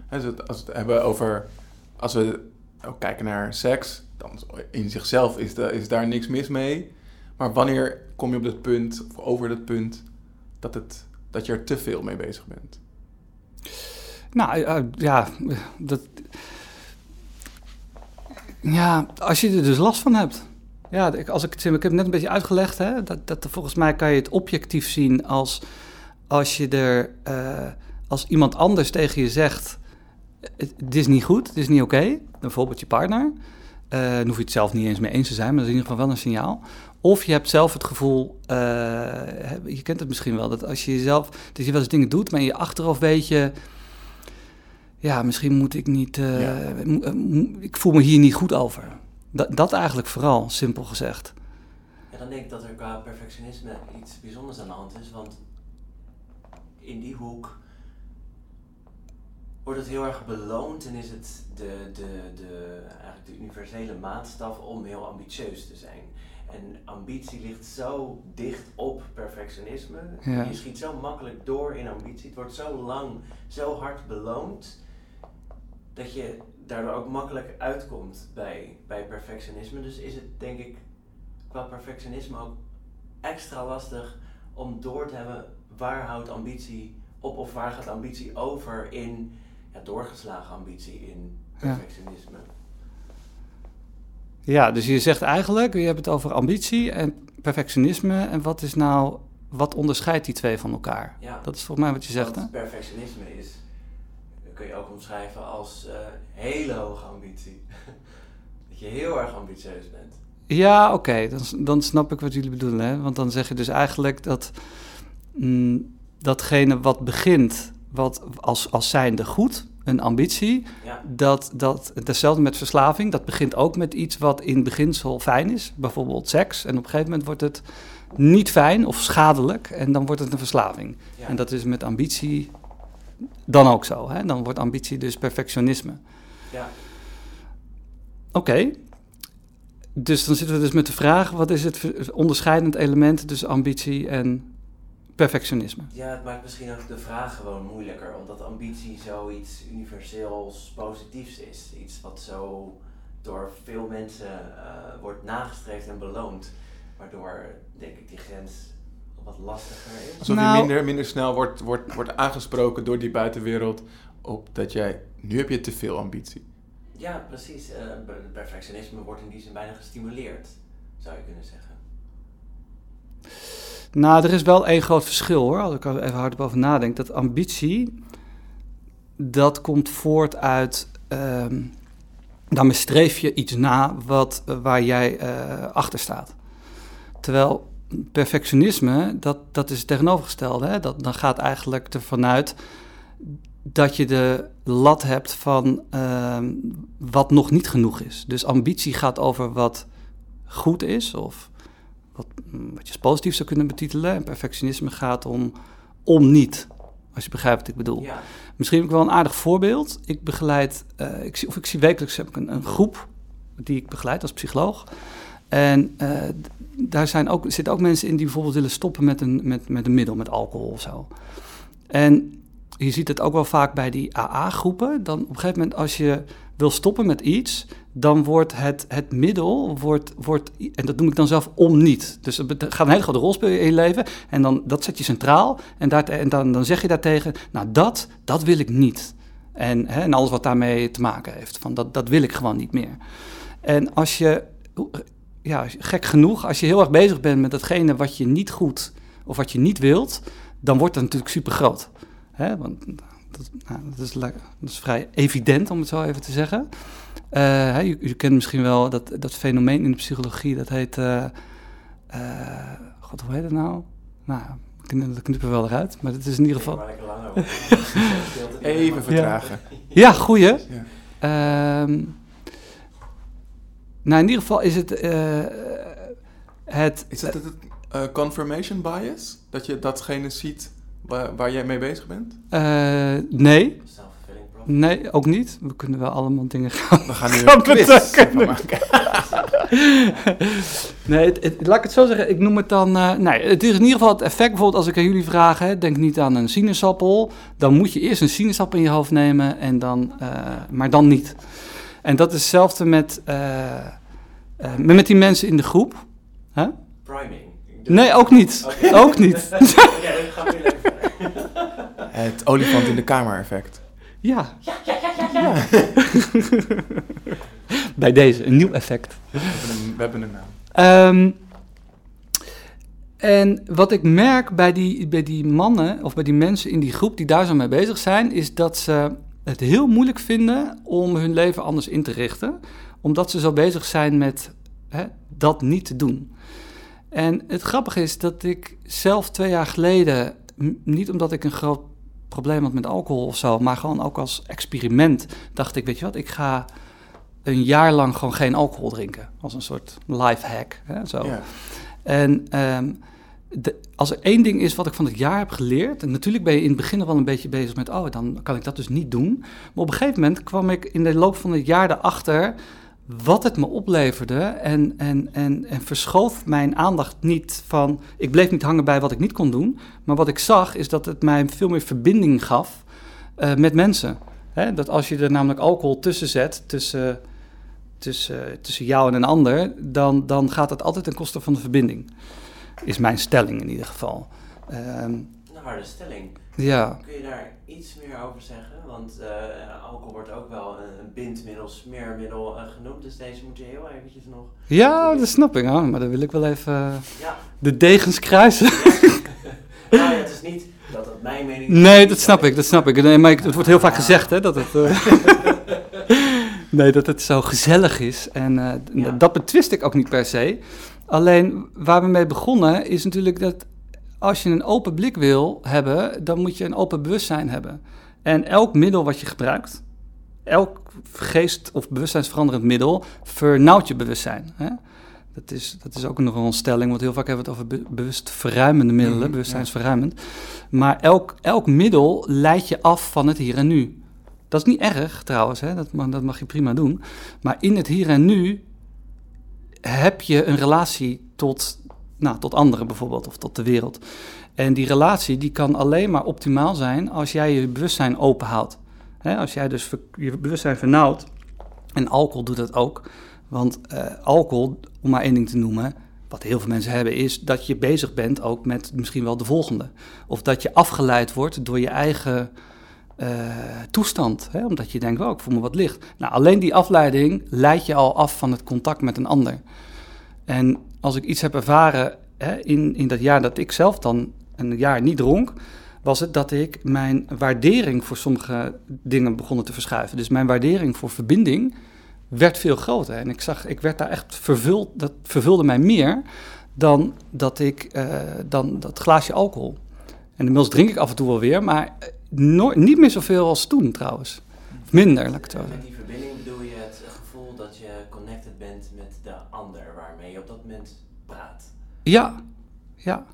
Als we het hebben over, als we ook kijken naar seks, dan in zichzelf is, de, is daar niks mis mee. Maar wanneer kom je op het punt, of over dat punt, dat, het, dat je er te veel mee bezig bent? Nou eh, ja, dat. Ja, als je er dus last van hebt. Ja, als ik, het, ik heb het net een beetje uitgelegd, hè, dat, dat volgens mij kan je het objectief zien als als je er, eh, als iemand anders tegen je zegt, het, is niet goed, het is niet oké, bijvoorbeeld je partner, eh, dan hoef je het zelf niet eens mee eens te zijn, maar dat is in ieder geval wel een signaal. Of je hebt zelf het gevoel, eh, je kent het misschien wel, dat als je jezelf, dat je wel eens dingen doet, maar in je achterhoofd weet je, ja, misschien moet ik niet, Ja. ik voel me hier niet goed over. Dat, dat eigenlijk vooral, simpel gezegd. Ja, dan denk ik dat er qua perfectionisme iets bijzonders aan de hand is, want in die hoek wordt het heel erg beloond en is het de, de, de, eigenlijk de universele maatstaf om heel ambitieus te zijn. En ambitie ligt zo dicht op perfectionisme. Ja. Je schiet zo makkelijk door in ambitie. Het wordt zo lang, zo hard beloond, dat je daardoor ook makkelijk uitkomt bij, bij perfectionisme. Dus is het denk ik qua perfectionisme ook extra lastig om door te hebben waar houdt ambitie op of waar gaat ambitie over in ja, doorgeslagen ambitie in perfectionisme. Ja, dus je zegt eigenlijk, je hebt het over ambitie en perfectionisme. En wat is nou, wat onderscheidt die twee van elkaar? Ja. Dat is volgens mij wat je zegt, hè? Perfectionisme is, kun je ook omschrijven als eh, hele hoge ambitie. [laughs] dat je heel erg ambitieus bent. Ja, oké, dan, dan snap ik wat jullie bedoelen. Hè? Want dan zeg je dus eigenlijk dat mm, datgene wat begint wat als, als zijnde goed, een ambitie, Ja, dat, dat hetzelfde met verslaving, dat begint ook met iets wat in beginsel fijn is, bijvoorbeeld seks. En op een gegeven moment wordt het niet fijn of schadelijk en dan wordt het een verslaving. ja. En dat is met ambitie dan ook zo. Hè? Dan wordt ambitie dus perfectionisme. ja. Oké. Dus dan zitten we dus met de vraag: wat is het onderscheidend element tussen ambitie en perfectionisme? Ja, het maakt misschien ook de vraag gewoon moeilijker, omdat ambitie zoiets universeels positiefs is. Iets wat zo door veel mensen eh, wordt nagestreefd en beloond. Waardoor, denk ik, die grens wat lastiger is. Alsof Nou- je minder, minder snel wordt, wordt, wordt aangesproken door die buitenwereld op dat jij, nu heb je te veel ambitie. Ja, precies. Eh, per- perfectionisme wordt in die zin bijna gestimuleerd, zou je kunnen zeggen. Nou, er is wel één groot verschil hoor, als ik er even hardop over nadenk. Dat ambitie, dat komt voort uit, ehm daarmee streef je iets na wat, eh, waar jij eh, achter staat. Terwijl perfectionisme, dat, dat is het tegenovergestelde. Hè? Dat, dan gaat eigenlijk ervan uit dat je de lat hebt van ehm, wat nog niet genoeg is. Dus ambitie gaat over wat goed is of wat, mm, wat je als positief zou kunnen betitelen. En perfectionisme gaat om, om niet, als je begrijpt wat ik bedoel. Ja, Misschien heb ik wel een aardig voorbeeld. Ik begeleid, eh, ik zie, of ik zie wekelijks heb ik een, een groep die ik begeleid als psycholoog. En eh, daar zijn ook, zitten ook mensen in die bijvoorbeeld willen stoppen met een, met, met een middel, met alcohol of zo. En je ziet het ook wel vaak bij die AA-groepen. Dan op een gegeven moment, als je wil stoppen met iets, dan wordt het, het middel, wordt, wordt, en dat noem ik dan zelf om niet. Dus het gaat een hele grote rol spelen in je leven. En dan, dat zet je centraal. En, daar, en dan, dan zeg je daartegen, nou dat, dat wil ik niet. En, hè, en alles wat daarmee te maken heeft. Van dat, dat wil ik gewoon niet meer. En als je, ja, gek genoeg, als je heel erg bezig bent met datgene wat je niet goed of wat je niet wilt, dan wordt dat natuurlijk super groot. Hè? Want dat, nou, dat, is, dat is vrij evident om het zo even te zeggen. Eh, hè, je, je kent misschien wel dat, dat fenomeen in de psychologie, dat heet. eh, eh, God, hoe heet het nou? Nou, dat knippen we wel eruit, maar het is in ieder geval. [laughs] Even vertragen. Ja, goeie. Ja. Ehm, nou, in ieder geval is het. eh, het Is dat het eh, confirmation bias? Dat je datgene ziet waar, waar jij mee bezig bent? eh, nee, nee, ook niet. We kunnen wel allemaal dingen gaan. We gaan nu [laughs] maken. [laughs] nee, het, het- laat ik het zo zeggen. Ik noem het dan. nee, het is in ieder geval het effect. Bijvoorbeeld, als ik aan jullie vraag: hè, denk niet aan een sinaasappel. Dan moet je eerst een sinaasappel in je hoofd nemen, en dan, maar dan niet. En dat is hetzelfde met, eh, eh, met die mensen in de groep. Hè? Priming. Nee, ook niet. [laughs] Ook niet. [laughs] Weer. Het olifant in de kamer effect. Ja. [laughs] Bij deze, een nieuw effect. We hebben een, we hebben een naam. Ehm, en wat ik merk bij die, bij die mannen of bij die mensen in die groep die daar zo mee bezig zijn, is dat ze het heel moeilijk vinden om hun leven anders in te richten, omdat ze zo bezig zijn met hè, dat niet te doen. En het grappige is dat ik zelf twee jaar geleden, niet omdat ik een groot probleem had met alcohol of zo, maar gewoon ook als experiment, dacht ik, weet je wat, ik ga een jaar lang gewoon geen alcohol drinken. Als een soort life hack. Hè, zo. Ja. En ehm, als er één ding is wat ik van het jaar heb geleerd... en natuurlijk ben je in het begin wel een beetje bezig met... oh, dan kan ik dat dus niet doen. Maar op een gegeven moment kwam ik in de loop van het jaar erachter... wat het me opleverde en, en, en, en verschoof mijn aandacht niet van... ik bleef niet hangen bij wat ik niet kon doen... maar wat ik zag is dat het mij veel meer verbinding gaf eh, met mensen. Dat als je er namelijk alcohol tussen zet... tussen, tussen, tussen jou en een ander... Dan, dan gaat het altijd ten koste van de verbinding is mijn stelling in ieder geval. Ehm, Een harde stelling. ja, Kun je daar iets meer over zeggen? Want eh, alcohol wordt ook wel een bindmiddel, smeermiddel eh, genoemd. Dus deze moet je heel eventjes nog... ja, dat snap ik. Hoor. Maar dan wil ik wel even eh, Ja, de degens kruisen. [laughs] nou ja, het is niet dat het mijn mening is. nee, dat snap ik, dat snap ik. Nee, maar ik, het wordt heel vaak gezegd hè, dat het... [laughs] [laughs] nee, dat het zo gezellig is. En Ja. dat betwist ik ook niet per se. Alleen, waar we mee begonnen is natuurlijk dat... als je een open blik wil hebben, dan moet je een open bewustzijn hebben. En elk middel wat je gebruikt, elk geest- of bewustzijnsveranderend middel, vernauwt je bewustzijn. Hè? Dat, is, dat is ook nog een stelling, want heel vaak hebben we het over be- bewust verruimende middelen, Mhm, bewustzijnsverruimend. Maar elk, elk middel leidt je af van het hier en nu. Dat is niet erg trouwens, hè? Dat, mag, dat mag je prima doen. Maar in het hier en nu heb je een relatie tot, nou, tot anderen bijvoorbeeld, of tot de wereld. En die relatie die kan alleen maar optimaal zijn als jij je bewustzijn openhoudt. Als jij dus je bewustzijn vernauwt, en alcohol doet dat ook. Want eh, alcohol, om maar één ding te noemen, wat heel veel mensen hebben, is dat je bezig bent ook met misschien wel de volgende. Of dat je afgeleid wordt door je eigen eh, toestand. Hè? Omdat je denkt, oh, ik voel me wat licht. Nou, alleen die afleiding leidt je al af van het contact met een ander. En als ik iets heb ervaren hè, in, in dat jaar dat ik zelf dan een jaar niet dronk, was het dat ik mijn waardering voor sommige dingen begon te verschuiven. Dus mijn waardering voor verbinding werd veel groter. En ik zag, ik werd daar echt vervuld, dat vervulde mij meer dan dat ik, eh, dan dat glaasje alcohol. En inmiddels drink ik af en toe wel weer, maar eh, nooit, niet meer zoveel als toen trouwens. Of minder, laat ik het zo Met zeggen. die verbinding bedoel je het gevoel dat je connected bent met de ander waarmee je op dat moment praat. Ja, ja.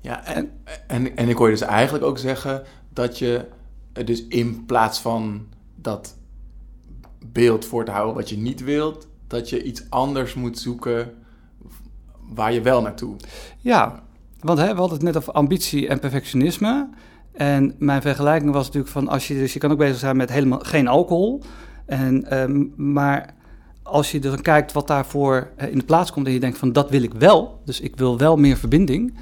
Ja, en, en, en ik hoor je dus eigenlijk ook zeggen dat je dus in plaats van dat beeld voor te houden wat je niet wilt, dat je iets anders moet zoeken waar je wel naartoe. Ja, want hè, we hadden het net over ambitie en perfectionisme. En mijn vergelijking was natuurlijk van als je dus je kan ook bezig zijn met helemaal geen alcohol. En, ehm, maar als je dan kijkt wat daarvoor eh, in de plaats komt en je denkt van dat wil ik wel, dus ik wil wel meer verbinding,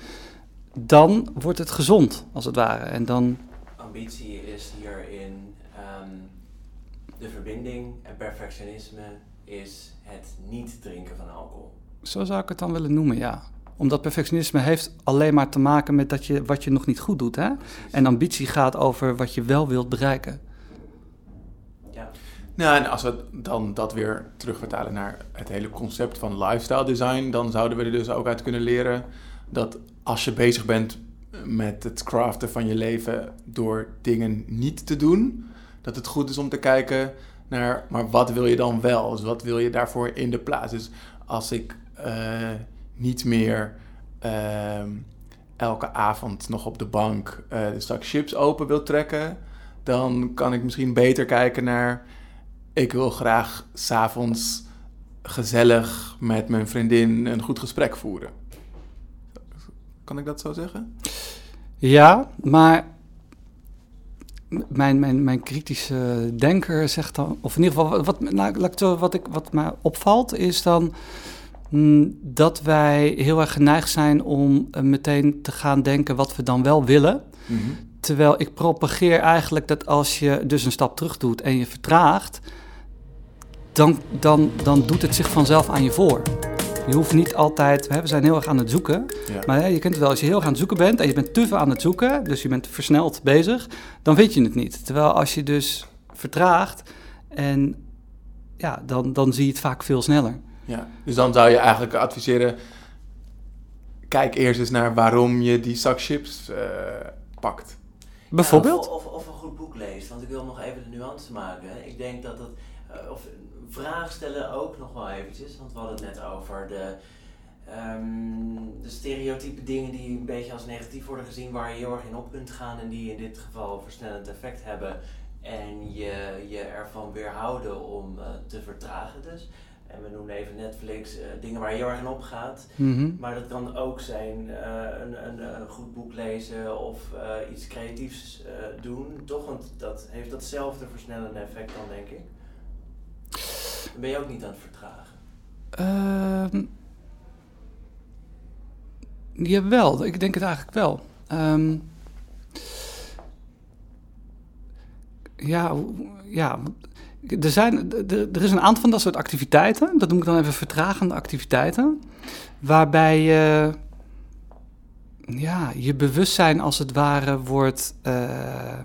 dan wordt het gezond als het ware. En dan Ambitie is hierin ehm, de verbinding en perfectionisme is het niet drinken van alcohol. zo zou ik het dan willen noemen, ja. Omdat perfectionisme heeft alleen maar te maken met dat je, wat je nog niet goed doet. Hè? En ambitie gaat over wat je wel wilt bereiken. ja. Nou, en als we dan dat weer terugvertalen naar het hele concept van lifestyle design, dan zouden we er dus ook uit kunnen leren dat als je bezig bent met het craften van je leven door dingen niet te doen, dat het goed is om te kijken naar, maar wat wil je dan wel? Dus wat wil je daarvoor in de plaats? Dus als ik eh, niet meer ehm, elke avond nog op de bank eh, de zak chips open wil trekken, dan kan ik misschien beter kijken naar ik wil graag s'avonds gezellig met mijn vriendin een goed gesprek voeren. Kan ik dat zo zeggen? Ja, maar mijn, mijn, mijn kritische denker zegt dan, of in ieder geval, wat, nou, wat, ik, wat mij opvalt, is dan dat wij heel erg geneigd zijn om eh, meteen te gaan denken wat we dan wel willen. Terwijl ik propageer eigenlijk dat als je dus een stap terug doet en je vertraagt, dan, dan, dan doet het zich vanzelf aan je voor. Je hoeft niet altijd, we zijn heel erg aan het zoeken, Ja. maar je kent het wel, als je heel erg aan het zoeken bent en je bent te veel aan het zoeken, dus je bent versneld bezig, dan weet je het niet. Terwijl als je dus vertraagt, en ja, dan, dan zie je het vaak veel sneller. Ja, dus dan zou je eigenlijk adviseren: kijk eerst eens naar waarom je die zak chips eh, pakt. Bijvoorbeeld? Ja, of, of, of een goed boek leest, want ik wil nog even de nuance maken. Ik denk dat het, eh, of vraag stellen ook nog wel eventjes, want we hadden het net over de, ehm, de stereotype dingen die een beetje als negatief worden gezien, waar je heel erg in op kunt gaan en die in dit geval versnellend effect hebben. En je, je ervan weerhouden om eh, te vertragen dus. En we noemen even Netflix, eh, dingen waar je heel erg in opgaat. Mhm. Maar dat kan ook zijn eh, een, een, een goed boek lezen of eh, iets creatiefs doen, toch? Want dat heeft datzelfde versnellende effect dan, denk ik. Dan ben je ook niet aan het vertragen. Ehm jawel, ik denk het eigenlijk wel. Ehm, ja, ja, er, zijn, er, is een aantal van dat soort activiteiten, dat noem ik dan even vertragende activiteiten, waarbij je, ja, je bewustzijn als het ware wordt eh,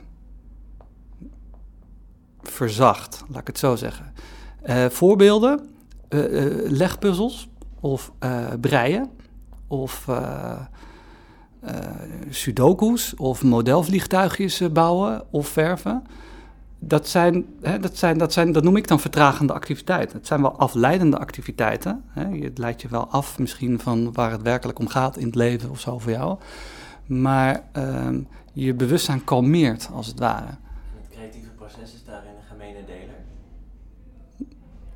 verzacht, laat ik het zo zeggen. Eh, voorbeelden, eh, legpuzzels of breien of sudoku's of modelvliegtuigjes bouwen of verven. Dat zijn, hè, dat, zijn, dat zijn, dat noem ik dan vertragende activiteiten. Het zijn wel afleidende activiteiten. Hè. Je- Het leidt je wel af misschien van waar het werkelijk om gaat in het leven of zo voor jou. Maar ehm, je bewustzijn kalmeert als het ware. En het creatieve proces is daarin een gemene deler?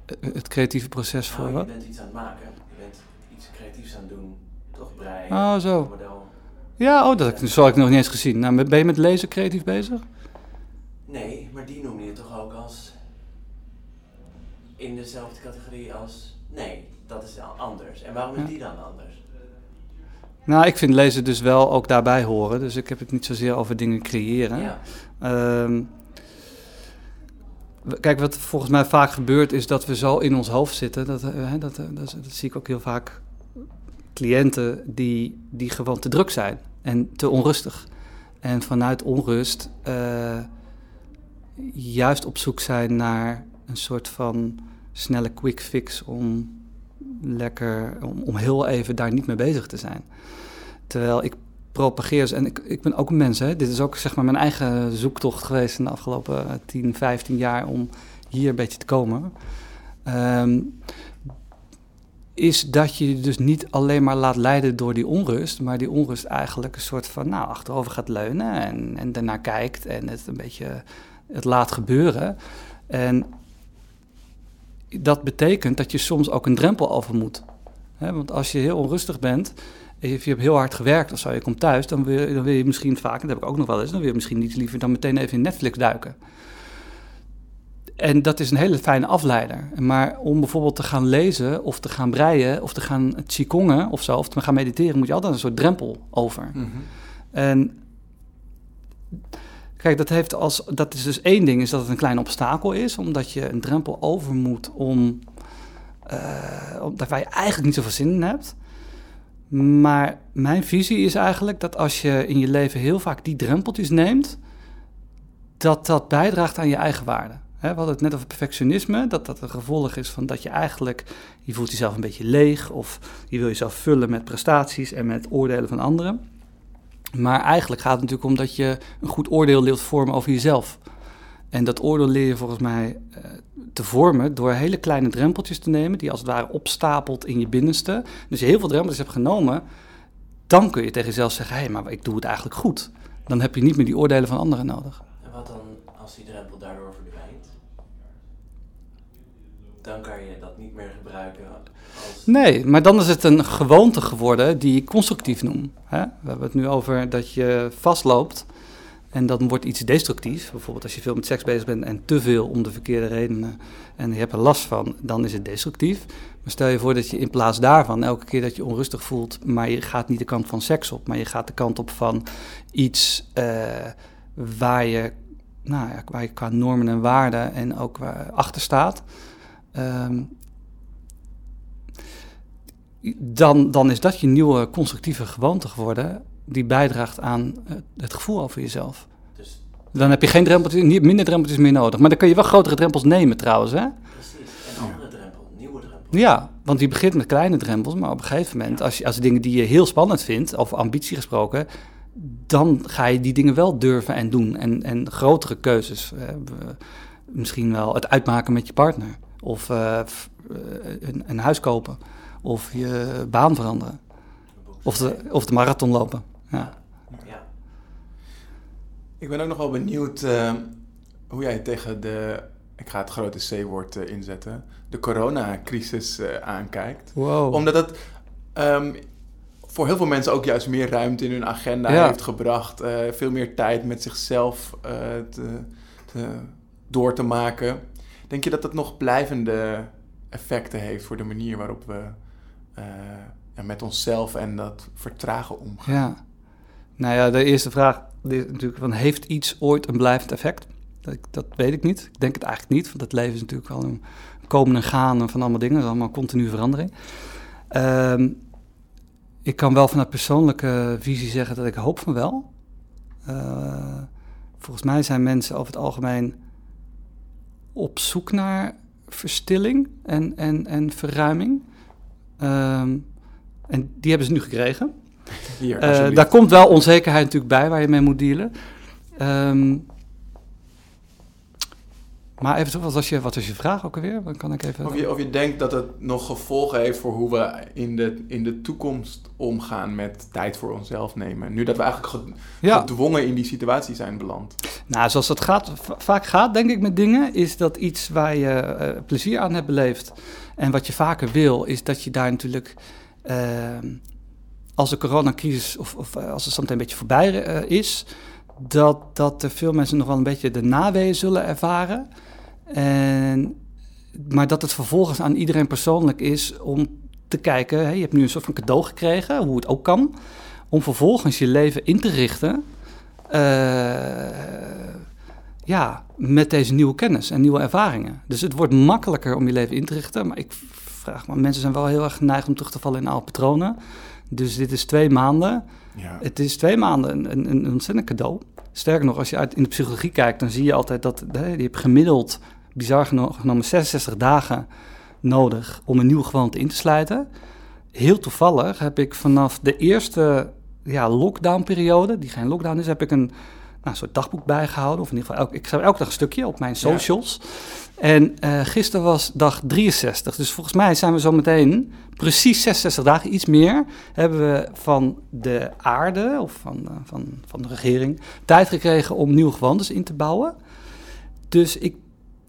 Eh, Het creatieve proces voor Nou, je wat? bent iets aan het maken. Je bent iets creatiefs aan het doen. Toch breien. Oh, zo. model. Ja, oh, dat zo had ik nog niet eens gezien. Nou, ben je met lezen creatief bezig? Nee, maar die noem je toch ook als... In dezelfde categorie als... Nee, dat is al anders. En waarom Ja. is die dan anders? Nou, ik vind lezen dus wel ook daarbij horen. Dus ik heb het niet zozeer over dingen creëren. Ja. Ehm, kijk, wat volgens mij vaak gebeurt is dat we zo in ons hoofd zitten. Dat, eh, hè, dat, eh, dat, dat zie ik ook heel vaak. Cliënten die, die gewoon te druk zijn en te onrustig. En vanuit onrust eh, juist op zoek zijn naar een soort van snelle quick fix om lekker, om, om heel even daar niet mee bezig te zijn. Terwijl ik propageer, en ik, ik ben ook een mens, hè. dit is ook zeg maar mijn eigen zoektocht geweest in de afgelopen 10, 15 jaar om hier een beetje te komen. Ehm, is dat je je dus niet alleen maar laat leiden door die onrust, maar die onrust eigenlijk een soort van nou, achterover gaat leunen en, en daarna kijkt en het een beetje het laat gebeuren. En dat betekent dat je soms ook een drempel over moet. Want als je heel onrustig bent, en je, hebt heel hard gewerkt of zo, je komt thuis, dan wil, je- dan wil je misschien vaak, dat heb ik ook nog wel eens, dan wil je misschien niet liever dan meteen even in Netflix duiken. En dat is een hele fijne afleider. Maar om bijvoorbeeld te gaan lezen of te gaan breien of te gaan qigongen of zo, of te gaan mediteren, moet je altijd een soort drempel over. En kijk, dat, heeft als, dat is dus één ding, is dat het een klein obstakel is, omdat je een drempel over moet om, eh om waar je eigenlijk niet zoveel zin in hebt. Maar mijn visie is eigenlijk dat als je in je leven heel vaak die drempeltjes neemt, dat dat bijdraagt aan je eigen waarde. We hadden het net over perfectionisme, dat dat een gevolg is van dat je eigenlijk, je voelt jezelf een beetje leeg of je wil jezelf vullen met prestaties en met oordelen van anderen. Maar eigenlijk gaat het natuurlijk om dat je een goed oordeel leert vormen over jezelf. En dat oordeel leer je volgens mij eh, te vormen door hele kleine drempeltjes te nemen, die als het ware opstapelt in je binnenste. Dus je heel veel drempeltjes hebt genomen, dan kun je tegen jezelf zeggen, hé, hey, maar ik doe het eigenlijk goed. Dan heb je niet meer die oordelen van anderen nodig. En wat dan als die drempel daardoor verdwijnt? Dan kan je dat niet meer gebruiken als... Nee, maar dan is het een gewoonte geworden die ik constructief noem. Hè? We hebben het nu over dat je vastloopt en dan wordt iets destructief. Bijvoorbeeld als je veel met seks bezig bent en te veel om de verkeerde redenen en je hebt er last van, dan is het destructief. Maar stel je voor dat je in plaats daarvan elke keer dat je onrustig voelt, maar je gaat niet de kant van seks op, maar je gaat de kant op van iets eh, waar, je, nou ja, waar je qua normen en waarden en ook waar achter staat. Ehm, dan, dan is dat je nieuwe constructieve gewoonte geworden die bijdraagt aan het, gevoel over jezelf. Dus Dan heb je geen drempeltjes, niet- minder drempeltjes meer nodig. Maar dan kun je wel grotere drempels nemen trouwens, hè? precies. Een andere drempel, nieuwe drempel. Ja, want die begint met kleine drempels, maar op een gegeven moment, als, je, als dingen die je heel spannend vindt, over ambitie gesproken, dan ga je die dingen wel durven en doen. En, en grotere keuzes, eh, misschien wel het uitmaken met je partner, of eh, eh, een, een huis kopen, of je baan veranderen, of de, of de marathon lopen. Ja. Ja. Ik ben ook nog wel benieuwd eh, hoe jij tegen de, ik ga het grote C-woord inzetten, de coronacrisis aankijkt. Wow. Omdat het ehm, voor heel veel mensen ook juist meer ruimte in hun agenda Ja. heeft gebracht. veel meer tijd met zichzelf te, te, door te maken. Denk je dat dat nog blijvende effecten heeft voor de manier waarop we eh, met onszelf en dat vertragen omgaan? Ja. Nou ja, de eerste vraag is natuurlijk van, heeft iets ooit een blijvend effect? Dat, dat weet ik niet. Ik denk het eigenlijk niet, want het leven is natuurlijk wel een komen en gaan van allemaal dingen. Allemaal continu verandering. Ehm, ik kan wel vanuit persoonlijke visie zeggen dat ik hoop van wel. Eh, volgens mij zijn mensen over het algemeen op zoek naar verstilling en, en, en verruiming. Ehm, en die hebben ze nu gekregen. Hier, Eh, daar komt wel onzekerheid natuurlijk bij waar je mee moet dealen. Ehm, Maar even, wat was je, wat was je vraag ook alweer? Dan kan ik even... Of je, of je denkt dat het nog gevolgen heeft voor hoe we in de, in de toekomst omgaan met tijd voor onszelf nemen. Nu dat we eigenlijk ja. gedwongen in die situatie zijn beland. Nou, zoals dat gaat, va- vaak gaat, denk ik, met dingen, is dat iets waar je eh, plezier aan hebt beleefd. En wat je vaker wil, is dat je daar natuurlijk, ehm, als de coronacrisis of, of eh, als het zometeen een beetje voorbij eh, is, dat, dat er veel mensen nog wel een beetje de naweeën zullen ervaren. En, maar dat het vervolgens aan iedereen persoonlijk is om te kijken, je hebt nu een soort van cadeau gekregen, hoe het ook kan, om vervolgens je leven in te richten eh, ja, met deze nieuwe kennis en nieuwe ervaringen. Dus het wordt makkelijker om je leven in te richten. Maar ik vraag me, mensen zijn wel heel erg geneigd om terug te vallen in oude patronen. Dus dit is twee maanden. Ja. Het is twee maanden een, een, een ontzettend cadeau. Sterker nog, als je uit in de psychologie kijkt, dan zie je altijd dat hè, je hebt gemiddeld, bizar geno- genomen, 66 dagen nodig om een nieuwe gewoonte in te sluiten. Heel toevallig heb ik vanaf de eerste ja, lockdown-periode, die geen lockdown is, heb ik een nou, soort dagboek bijgehouden. Of in ieder geval, elk, ik schrijf elke dag een stukje op mijn socials. En eh gisteren was dag 63. Dus volgens mij zijn we zo meteen precies 66 dagen, iets meer, hebben we van de aarde of van, eh, van, van de regering tijd gekregen om nieuwe gewoontes in te bouwen. Dus ik,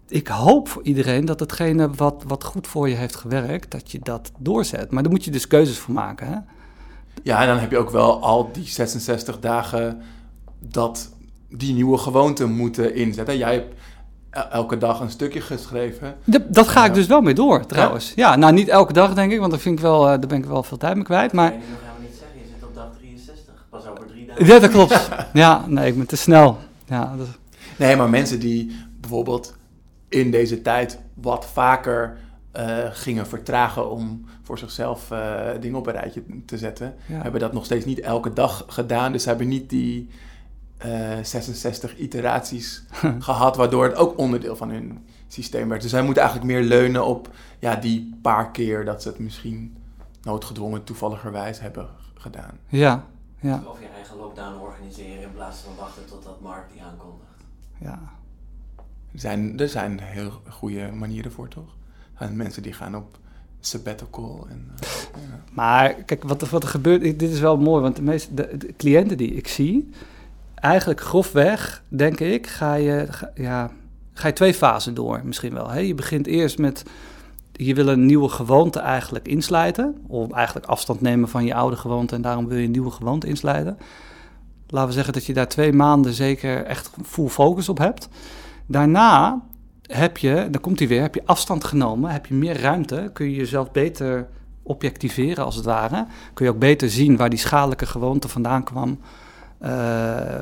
ik hoop voor iedereen dat hetgene wat, wat goed voor je heeft gewerkt, dat je dat doorzet. Maar daar moet je dus keuzes voor maken. Hè? ja, en dan heb je ook wel al die 66 dagen dat die nieuwe gewoonten moeten inzetten. Jij hebt elke dag een stukje geschreven. Dat, dat ga ik dus wel mee door, trouwens. Ja? nou niet elke dag denk ik, want daar, vind ik wel, eh, daar ben ik wel veel tijd mee kwijt. Maar je nu nog helemaal niet zeggen, je zit op dag 63, pas over drie dagen. ja, dat klopt. [laughs] Ja, nee, ik ben te snel. Ja, dat, Nee, maar mensen die bijvoorbeeld in deze tijd wat vaker eh, gingen vertragen om voor zichzelf eh, dingen op een rijtje te zetten, ja. hebben dat nog steeds niet elke dag gedaan. Dus ze hebben niet die eh, 66 iteraties [laughs] gehad, waardoor het ook onderdeel van hun systeem werd. Dus zij moeten eigenlijk meer leunen op ja, die paar keer dat ze het misschien noodgedwongen toevalligerwijs hebben gedaan. ja, ja, Of je eigen lockdown organiseren in plaats van wachten totdat Mark die aankondigt. ja. Er zijn, er zijn heel goede manieren voor, toch? Er zijn mensen die gaan op sabbatical. En, eh, ja. Maar kijk, wat, er- wat er gebeurt, dit is wel mooi, want de meeste de, de cliënten die ik zie, eigenlijk grofweg, denk ik, ga je, ja, ga je twee fasen door misschien wel. Hè? Je begint eerst met, je wil een nieuwe gewoonte eigenlijk insluiten, of eigenlijk afstand nemen van je oude gewoonte en daarom wil je een nieuwe gewoonte insluiten. Laten we zeggen dat je daar twee maanden zeker echt full focus op hebt. Daarna heb je, dan komt hij weer, heb je afstand genomen, heb je meer ruimte, kun je jezelf beter objectiveren als het ware. Kun je ook beter zien waar die schadelijke gewoonte vandaan kwam,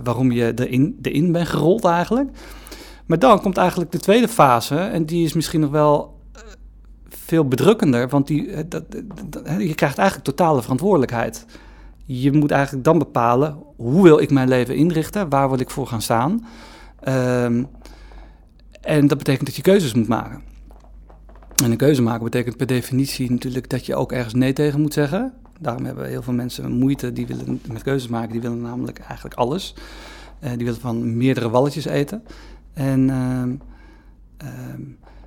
waarom je erin, erin bent gerold eigenlijk. Maar dan komt eigenlijk de tweede fase en die is misschien nog wel eh, veel bedrukkender, want die, eh, dat, je krijgt eigenlijk totale verantwoordelijkheid. Je moet eigenlijk dan bepalen, hoe wil ik mijn leven inrichten, waar wil ik voor gaan staan. Ehm, en dat betekent dat je keuzes moet maken. En een keuze maken betekent per definitie natuurlijk dat je ook ergens nee tegen moet zeggen. Daarom hebben heel veel mensen moeite die willen met keuzes maken. Die willen namelijk eigenlijk alles. Eh, die willen van meerdere walletjes eten. En ehm, ehm,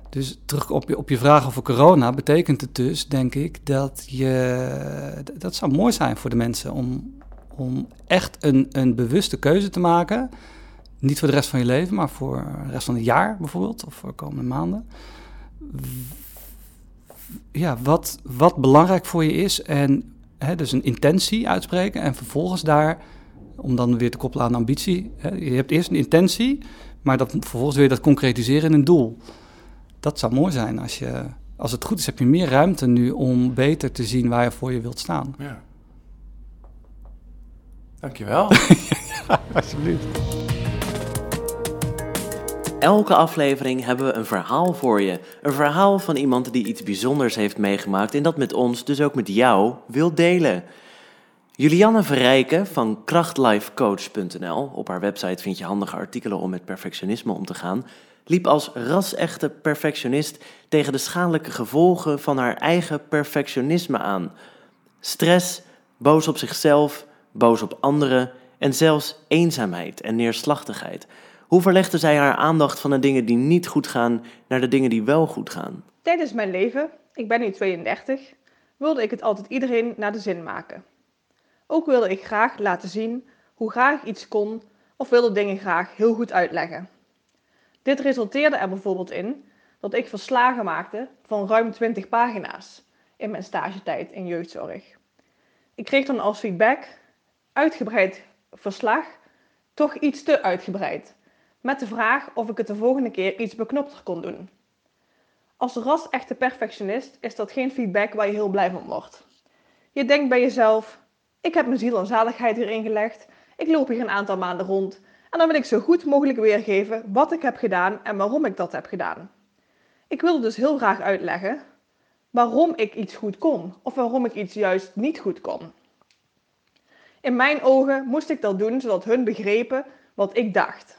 dus terug op je, op je vraag over corona betekent het dus, denk ik, dat je. Dat zou mooi zijn voor de mensen om, om echt een, een bewuste keuze te maken. Niet voor de rest van je leven, maar voor de rest van het jaar bijvoorbeeld, of voor de komende maanden. Ja, wat, wat belangrijk voor je is en hè, dus een intentie uitspreken en vervolgens daar, om dan weer te koppelen aan ambitie, hè, je hebt eerst een intentie, maar dat, vervolgens wil je dat concretiseren in een doel. Dat zou mooi zijn als je, als het goed is, heb je meer ruimte nu om beter te zien waar je voor je wilt staan. ja. Dankjewel. [laughs] Alsjeblieft. Elke aflevering hebben we een verhaal voor je. Een verhaal van iemand die iets bijzonders heeft meegemaakt en dat met ons, dus ook met jou, wil delen. Julianne Verrijken van krachtlifecoach.nl, op haar website vind je handige artikelen om met perfectionisme om te gaan, liep als ras-echte perfectionist tegen de schadelijke gevolgen van haar eigen perfectionisme aan. Stress, boos op zichzelf, boos op anderen en zelfs eenzaamheid en neerslachtigheid. Hoe verlegde zij haar aandacht van de dingen die niet goed gaan naar de dingen die wel goed gaan? Tijdens mijn leven, ik ben nu 32, wilde ik het altijd iedereen naar de zin maken. Ook wilde ik graag laten zien hoe graag iets kon of wilde dingen graag heel goed uitleggen. Dit resulteerde er bijvoorbeeld in dat ik verslagen maakte van ruim 20 pagina's in mijn stagetijd in jeugdzorg. Ik kreeg dan als feedback uitgebreid verslag, toch iets te uitgebreid, met de vraag of ik het de volgende keer iets beknopter kon doen. Als ras echte perfectionist is dat geen feedback waar je heel blij van wordt. Je denkt bij jezelf: ik heb mijn ziel en zaligheid hierin gelegd, ik loop hier een aantal maanden rond en dan wil ik zo goed mogelijk weergeven wat ik heb gedaan en waarom ik dat heb gedaan. Ik wilde dus heel graag uitleggen waarom ik iets goed kon of waarom ik iets juist niet goed kon. In mijn ogen moest ik dat doen zodat hun begrepen wat ik dacht.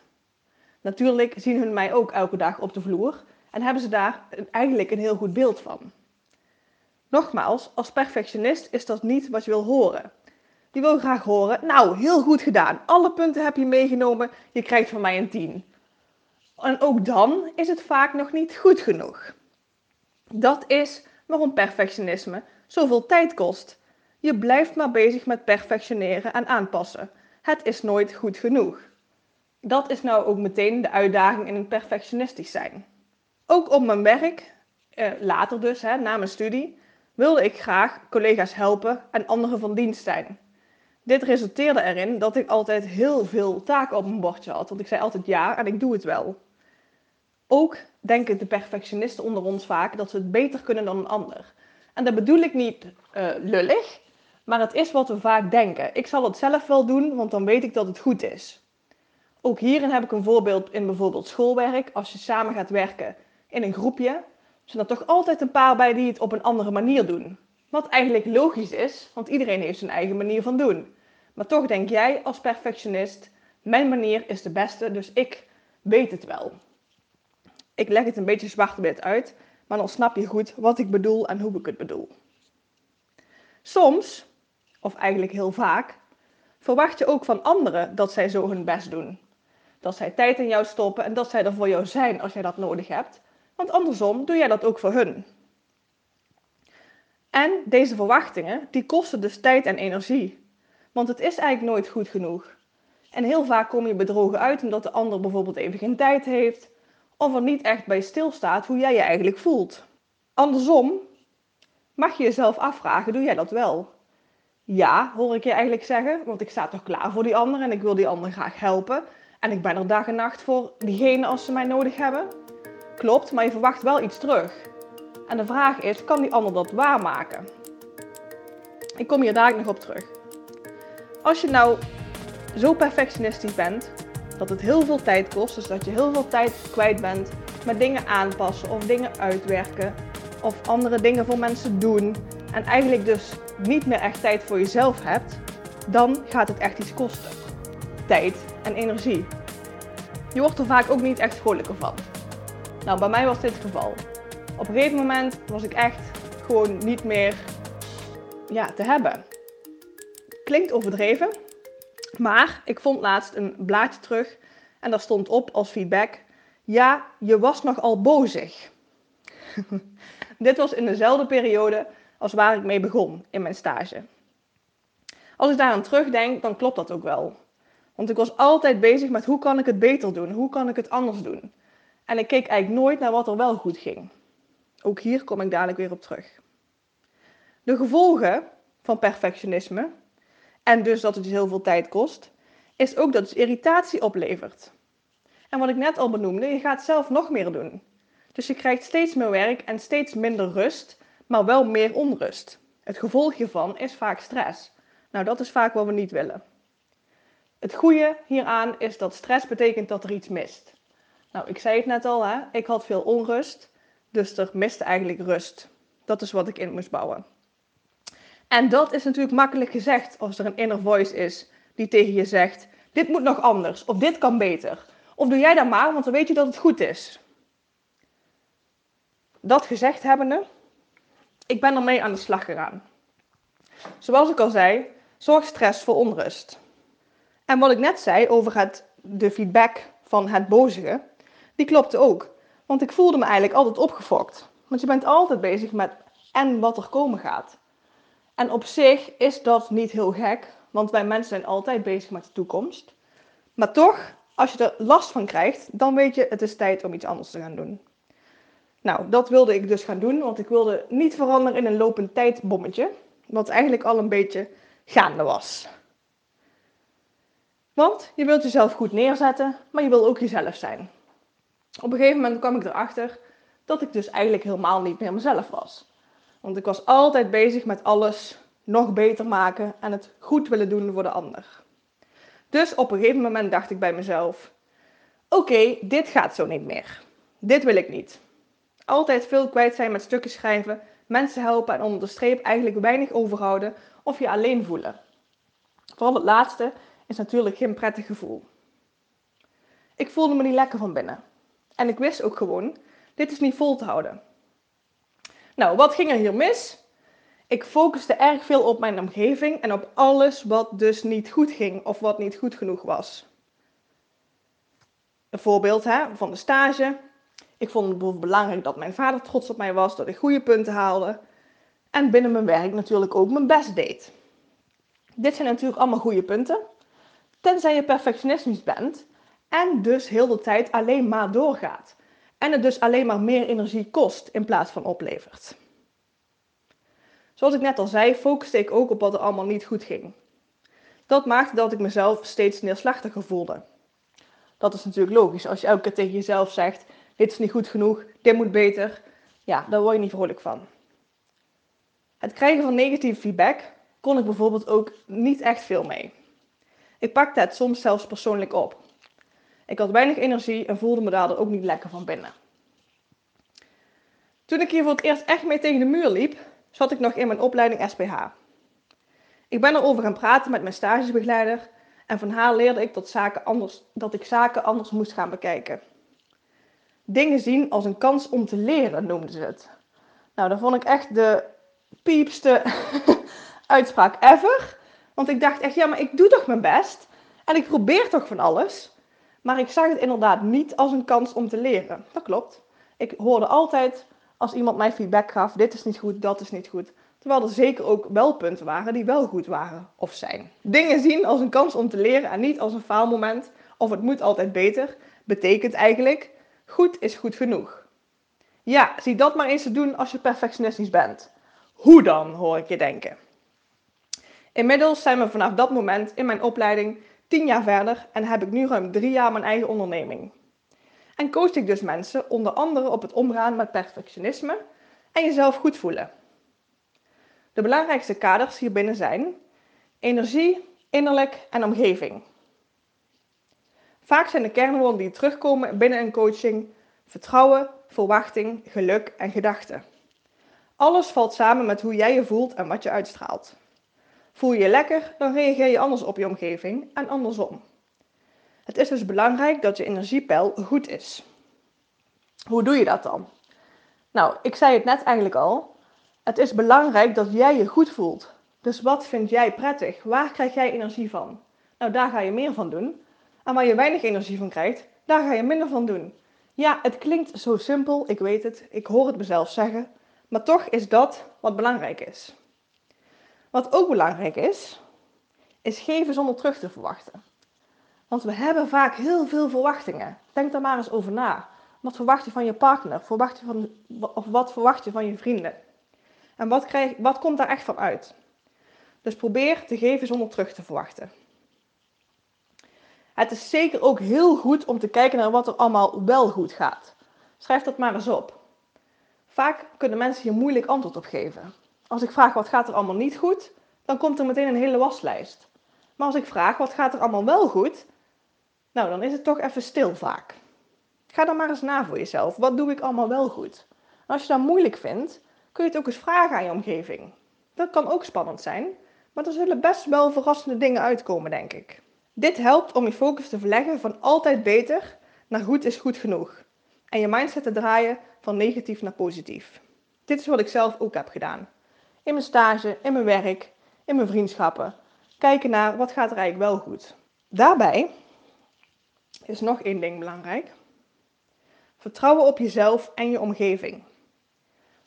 Natuurlijk zien hun mij ook elke dag op de vloer en hebben ze daar eigenlijk een heel goed beeld van. Nogmaals, als perfectionist is dat niet wat je wil horen. Die wil graag horen, nou, heel goed gedaan. Alle punten heb je meegenomen, je krijgt van mij een 10. En ook dan is het vaak nog niet goed genoeg. Dat is waarom perfectionisme zoveel tijd kost. Je blijft maar bezig met perfectioneren en aanpassen. Het is nooit goed genoeg. Dat is nou ook meteen de uitdaging in een perfectionistisch zijn. Ook op mijn werk, eh, later dus, hè, na mijn studie, wilde ik graag collega's helpen en anderen van dienst zijn. Dit resulteerde erin dat ik altijd heel veel taken op mijn bordje had, want ik zei altijd ja en ik doe het wel. Ook denken de perfectionisten onder ons vaak dat ze het beter kunnen dan een ander. En dat bedoel ik niet uh, lullig, maar het is wat we vaak denken. Ik zal het zelf wel doen, want dan weet ik dat het goed is. Ook hierin heb ik een voorbeeld in bijvoorbeeld schoolwerk. Als je samen gaat werken in een groepje, zijn er toch altijd een paar bij die het op een andere manier doen. Wat eigenlijk logisch is, want iedereen heeft zijn eigen manier van doen. Maar toch denk jij als perfectionist, mijn manier is de beste, dus ik weet het wel. Ik leg het een beetje zwart-wit uit, maar dan snap je goed wat ik bedoel en hoe ik het bedoel. Soms, of eigenlijk heel vaak, verwacht je ook van anderen dat zij zo hun best doen. Dat zij tijd in jou stoppen en dat zij er voor jou zijn als jij dat nodig hebt. Want andersom doe jij dat ook voor hun. En deze verwachtingen, die kosten dus tijd en energie. Want het is eigenlijk nooit goed genoeg. En heel vaak kom je bedrogen uit omdat de ander bijvoorbeeld even geen tijd heeft, of er niet echt bij stilstaat hoe jij je eigenlijk voelt. Andersom mag je jezelf afvragen, doe jij dat wel? Ja, hoor ik je eigenlijk zeggen, want ik sta toch klaar voor die ander en ik wil die ander graag helpen. En ik ben er dag en nacht voor diegene als ze mij nodig hebben. Klopt, maar je verwacht wel iets terug. En de vraag is, kan die ander dat waarmaken? Ik kom hier dadelijk nog op terug. Als je nou zo perfectionistisch bent dat het heel veel tijd kost, dus dat je heel veel tijd kwijt bent met dingen aanpassen of dingen uitwerken of andere dingen voor mensen doen en eigenlijk dus niet meer echt tijd voor jezelf hebt, dan gaat het echt iets kosten. Tijd en energie. Je wordt er vaak ook niet echt vrolijker van. Nou, bij mij was dit het geval. Op een gegeven moment was ik echt gewoon niet meer ja, te hebben. Klinkt overdreven, maar ik vond laatst een blaadje terug en daar stond op als feedback: Ja, je was nogal bozig. [laughs] Dit was in dezelfde periode als waar ik mee begon in mijn stage. Als ik daaraan terugdenk, dan klopt dat ook wel. Want ik was altijd bezig met hoe kan ik het beter doen? Hoe kan ik het anders doen? En ik keek eigenlijk nooit naar wat er wel goed ging. Ook hier kom ik dadelijk weer op terug. De gevolgen van perfectionisme, en dus dat het dus heel veel tijd kost, is ook dat het irritatie oplevert. En wat ik net al benoemde, je gaat zelf nog meer doen. Dus je krijgt steeds meer werk en steeds minder rust, maar wel meer onrust. Het gevolg hiervan is vaak stress. Nou, dat is vaak wat we niet willen. Het goede hieraan is dat stress betekent dat er iets mist. Nou, ik zei het net al, hè? ik had veel onrust, dus er miste eigenlijk rust. Dat is wat ik in moest bouwen. En dat is natuurlijk makkelijk gezegd als er een inner voice is die tegen je zegt: dit moet nog anders, of dit kan beter. Of doe jij dat maar, want dan weet je dat het goed is. Dat gezegd hebbende, ik ben ermee aan de slag gegaan. Zoals ik al zei, zorg stress voor onrust. En wat ik net zei over het, de feedback van het bozige, die klopte ook. Want ik voelde me eigenlijk altijd opgefokt. Want je bent altijd bezig met en wat er komen gaat. En op zich is dat niet heel gek, want wij mensen zijn altijd bezig met de toekomst. Maar toch, als je er last van krijgt, dan weet je het is tijd om iets anders te gaan doen. Nou, dat wilde ik dus gaan doen, want ik wilde niet veranderen in een lopend tijdbommetje, wat eigenlijk al een beetje gaande was. Want je wilt jezelf goed neerzetten, maar je wil ook jezelf zijn. Op een gegeven moment kwam ik erachter dat ik dus eigenlijk helemaal niet meer mezelf was. Want ik was altijd bezig met alles nog beter maken en het goed willen doen voor de ander. Dus op een gegeven moment dacht ik bij mezelf: Oké, dit gaat zo niet meer. Dit wil ik niet. Altijd veel kwijt zijn met stukken schrijven, mensen helpen en onder de streep eigenlijk weinig overhouden of je alleen voelen. Vooral het laatste is natuurlijk geen prettig gevoel. Ik voelde me niet lekker van binnen. En ik wist ook gewoon, dit is niet vol te houden. Nou, wat ging er hier mis? Ik focuste erg veel op mijn omgeving en op alles wat dus niet goed ging of wat niet goed genoeg was. Een voorbeeld hè, van de stage. Ik vond het bijvoorbeeld belangrijk dat mijn vader trots op mij was, dat ik goede punten haalde. En binnen mijn werk natuurlijk ook mijn best deed. Dit zijn natuurlijk allemaal goede punten. Tenzij je perfectionistisch bent en dus heel de tijd alleen maar doorgaat. En het dus alleen maar meer energie kost in plaats van oplevert. Zoals ik net al zei, focuste ik ook op wat er allemaal niet goed ging. Dat maakte dat ik mezelf steeds neerslachtiger voelde. Dat is natuurlijk logisch. Als je elke keer tegen jezelf zegt: Dit is niet goed genoeg, dit moet beter. Ja, daar word je niet vrolijk van. Het krijgen van negatieve feedback kon ik bijvoorbeeld ook niet echt veel mee. Ik pakte het soms zelfs persoonlijk op. Ik had weinig energie en voelde me daardoor ook niet lekker van binnen. Toen ik hier voor het eerst echt mee tegen de muur liep, zat ik nog in mijn opleiding SPH. Ik ben erover gaan praten met mijn stagebegeleider en van haar leerde ik dat, zaken anders, dat ik zaken anders moest gaan bekijken. Dingen zien als een kans om te leren, noemden ze het. Nou, dat vond ik echt de piepste [laughs] uitspraak ever. Want ik dacht echt, ja, maar ik doe toch mijn best. En ik probeer toch van alles. Maar ik zag het inderdaad niet als een kans om te leren. Dat klopt. Ik hoorde altijd, als iemand mij feedback gaf, dit is niet goed, dat is niet goed. Terwijl er zeker ook wel punten waren die wel goed waren of zijn. Dingen zien als een kans om te leren en niet als een faalmoment of het moet altijd beter, betekent eigenlijk goed is goed genoeg. Ja, zie dat maar eens te doen als je perfectionistisch bent. Hoe dan, hoor ik je denken. Inmiddels zijn we vanaf dat moment in mijn opleiding tien jaar verder en heb ik nu ruim drie jaar mijn eigen onderneming. En coach ik dus mensen onder andere op het omgaan met perfectionisme en jezelf goed voelen. De belangrijkste kaders hierbinnen zijn energie, innerlijk en omgeving. Vaak zijn de kernwoorden die terugkomen binnen een coaching vertrouwen, verwachting, geluk en gedachten. Alles valt samen met hoe jij je voelt en wat je uitstraalt. Voel je je lekker, dan reageer je anders op je omgeving en andersom. Het is dus belangrijk dat je energiepeil goed is. Hoe doe je dat dan? Nou, ik zei het net eigenlijk al. Het is belangrijk dat jij je goed voelt. Dus wat vind jij prettig? Waar krijg jij energie van? Nou, daar ga je meer van doen. En waar je weinig energie van krijgt, daar ga je minder van doen. Ja, het klinkt zo simpel, ik weet het, ik hoor het mezelf zeggen, maar toch is dat wat belangrijk is. Wat ook belangrijk is, is geven zonder terug te verwachten. Want we hebben vaak heel veel verwachtingen. Denk daar maar eens over na. Wat verwacht je van je partner? Van, of wat verwacht je van je vrienden? En wat, krijg, wat komt daar echt van uit? Dus probeer te geven zonder terug te verwachten. Het is zeker ook heel goed om te kijken naar wat er allemaal wel goed gaat. Schrijf dat maar eens op. Vaak kunnen mensen hier moeilijk antwoord op geven. Als ik vraag wat gaat er allemaal niet goed, dan komt er meteen een hele waslijst. Maar als ik vraag wat gaat er allemaal wel goed, nou dan is het toch even stil vaak. Ga dan maar eens na voor jezelf. Wat doe ik allemaal wel goed? Als je dat moeilijk vindt, kun je het ook eens vragen aan je omgeving. Dat kan ook spannend zijn, maar er zullen best wel verrassende dingen uitkomen, denk ik. Dit helpt om je focus te verleggen van altijd beter naar goed is goed genoeg. En je mindset te draaien van negatief naar positief. Dit is wat ik zelf ook heb gedaan. In mijn stage, in mijn werk, in mijn vriendschappen. Kijken naar wat gaat er eigenlijk wel goed. Daarbij is nog één ding belangrijk. Vertrouwen op jezelf en je omgeving.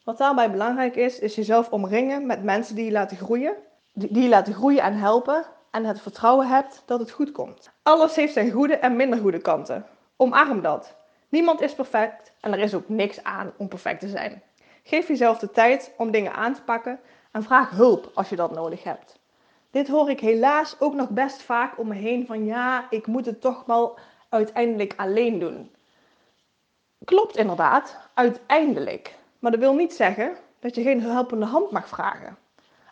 Wat daarbij belangrijk is, is jezelf omringen met mensen die je laten groeien, die je laten groeien en helpen en het vertrouwen hebt dat het goed komt. Alles heeft zijn goede en minder goede kanten. Omarm dat. Niemand is perfect en er is ook niks aan om perfect te zijn. Geef jezelf de tijd om dingen aan te pakken en vraag hulp als je dat nodig hebt. Dit hoor ik helaas ook nog best vaak om me heen van ja, ik moet het toch wel uiteindelijk alleen doen. Klopt inderdaad, uiteindelijk. Maar dat wil niet zeggen dat je geen helpende hand mag vragen.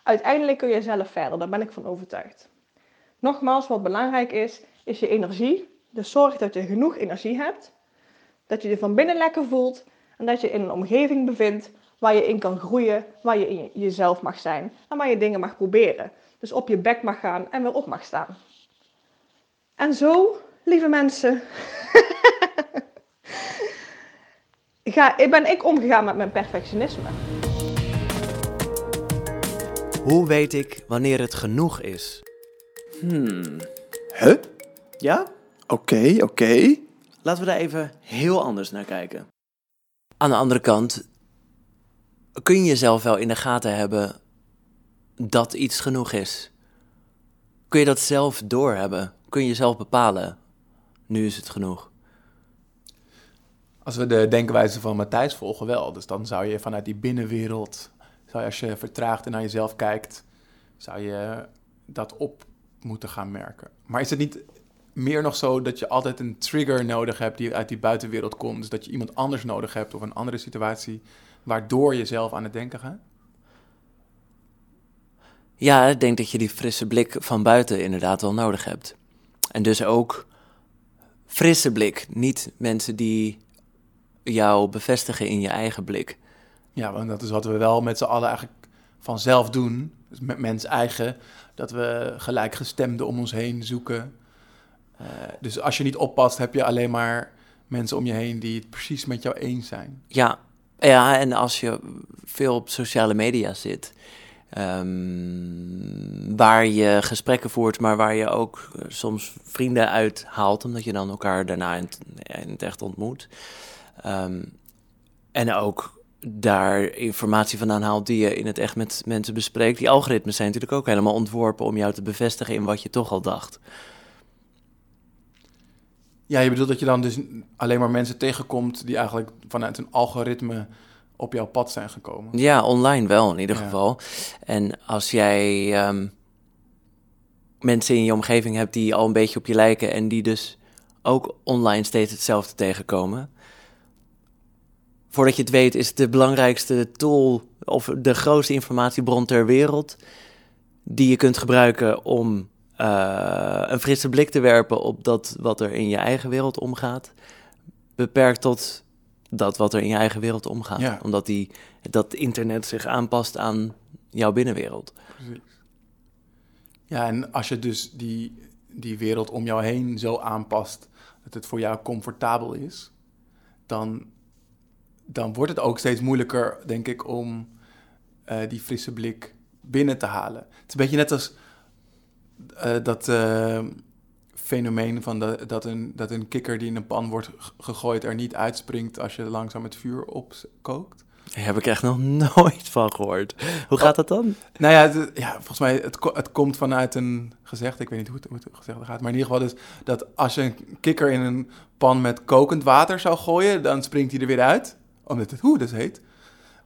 Uiteindelijk kun je zelf verder, daar ben ik van overtuigd. Nogmaals, wat belangrijk is, is je energie. Dus zorg dat je genoeg energie hebt, dat je je van binnen lekker voelt en dat je in een omgeving bevindt waar je in kan groeien, waar je in jezelf mag zijn en waar je dingen mag proberen. Dus op je bek mag gaan en weer op mag staan. En zo, lieve mensen, [laughs] ga, ben ik omgegaan met mijn perfectionisme. Hoe weet ik wanneer het genoeg is? Hmm. Huh? Ja? Oké, oké. Laten we daar even heel anders naar kijken. Aan de andere kant kun je jezelf wel in de gaten hebben dat iets genoeg is. Kun je dat zelf doorhebben? Kun je zelf bepalen? Nu is het genoeg. Als we de denkwijze van Matthijs volgen wel. Dus dan zou je vanuit die binnenwereld, zou je als je vertraagt en naar jezelf kijkt, zou je dat op moeten gaan merken. Maar is het niet meer nog zo dat je altijd een trigger nodig hebt die uit die buitenwereld komt? Dus dat je iemand anders nodig hebt of een andere situatie waardoor je zelf aan het denken gaat? Ja, ik denk dat je die frisse blik van buiten inderdaad wel nodig hebt. En dus ook frisse blik, niet mensen die jou bevestigen in je eigen blik. Ja, want dat is wat we wel met z'n allen eigenlijk vanzelf doen. Dus met mens eigen, dat we gelijkgestemden om ons heen zoeken. Uh, dus als je niet oppast, heb je alleen maar mensen om je heen die het precies met jou eens zijn. Ja, ja en als je veel op sociale media zit, um, waar je gesprekken voert, maar waar je ook soms vrienden uithaalt, omdat je dan elkaar daarna in, het echt ontmoet. Um, en ook daar informatie vandaan haalt die je in het echt met mensen bespreekt. Die algoritmes zijn natuurlijk ook helemaal ontworpen om jou te bevestigen in wat je toch al dacht. Ja, je bedoelt dat je dan dus alleen maar mensen tegenkomt die eigenlijk vanuit een algoritme op jouw pad zijn gekomen. Ja, online wel in ieder geval. En als jij um, mensen in je omgeving hebt die al een beetje op je lijken en die dus ook online steeds hetzelfde tegenkomen, voordat je het weet, is de belangrijkste tool of de grootste informatiebron ter wereld die je kunt gebruiken om uh, een frisse blik te werpen op dat wat er in je eigen wereld omgaat, beperkt tot dat wat er in je eigen wereld omgaat. Ja. Omdat die, dat internet zich aanpast aan jouw binnenwereld. Precies. Ja, en als je dus die, die wereld om jou heen zo aanpast dat het voor jou comfortabel is, dan dan wordt het ook steeds moeilijker, denk ik, om uh, die frisse blik binnen te halen. Het is een beetje net als uh, dat uh, fenomeen van de, dat, een, dat een kikker die in een pan wordt gegooid er niet uitspringt als je langzaam het vuur opkookt. Daar heb ik echt nog [laughs] nooit van gehoord. Hoe gaat dat dan? Nou ja, het, ja volgens mij, het, het komt vanuit een gezegd, ik weet niet hoe het, hoe het gezegd gaat, maar in ieder geval dus dat als je een kikker in een pan met kokend water zou gooien, dan springt hij er weer uit omdat het hoe dus heet.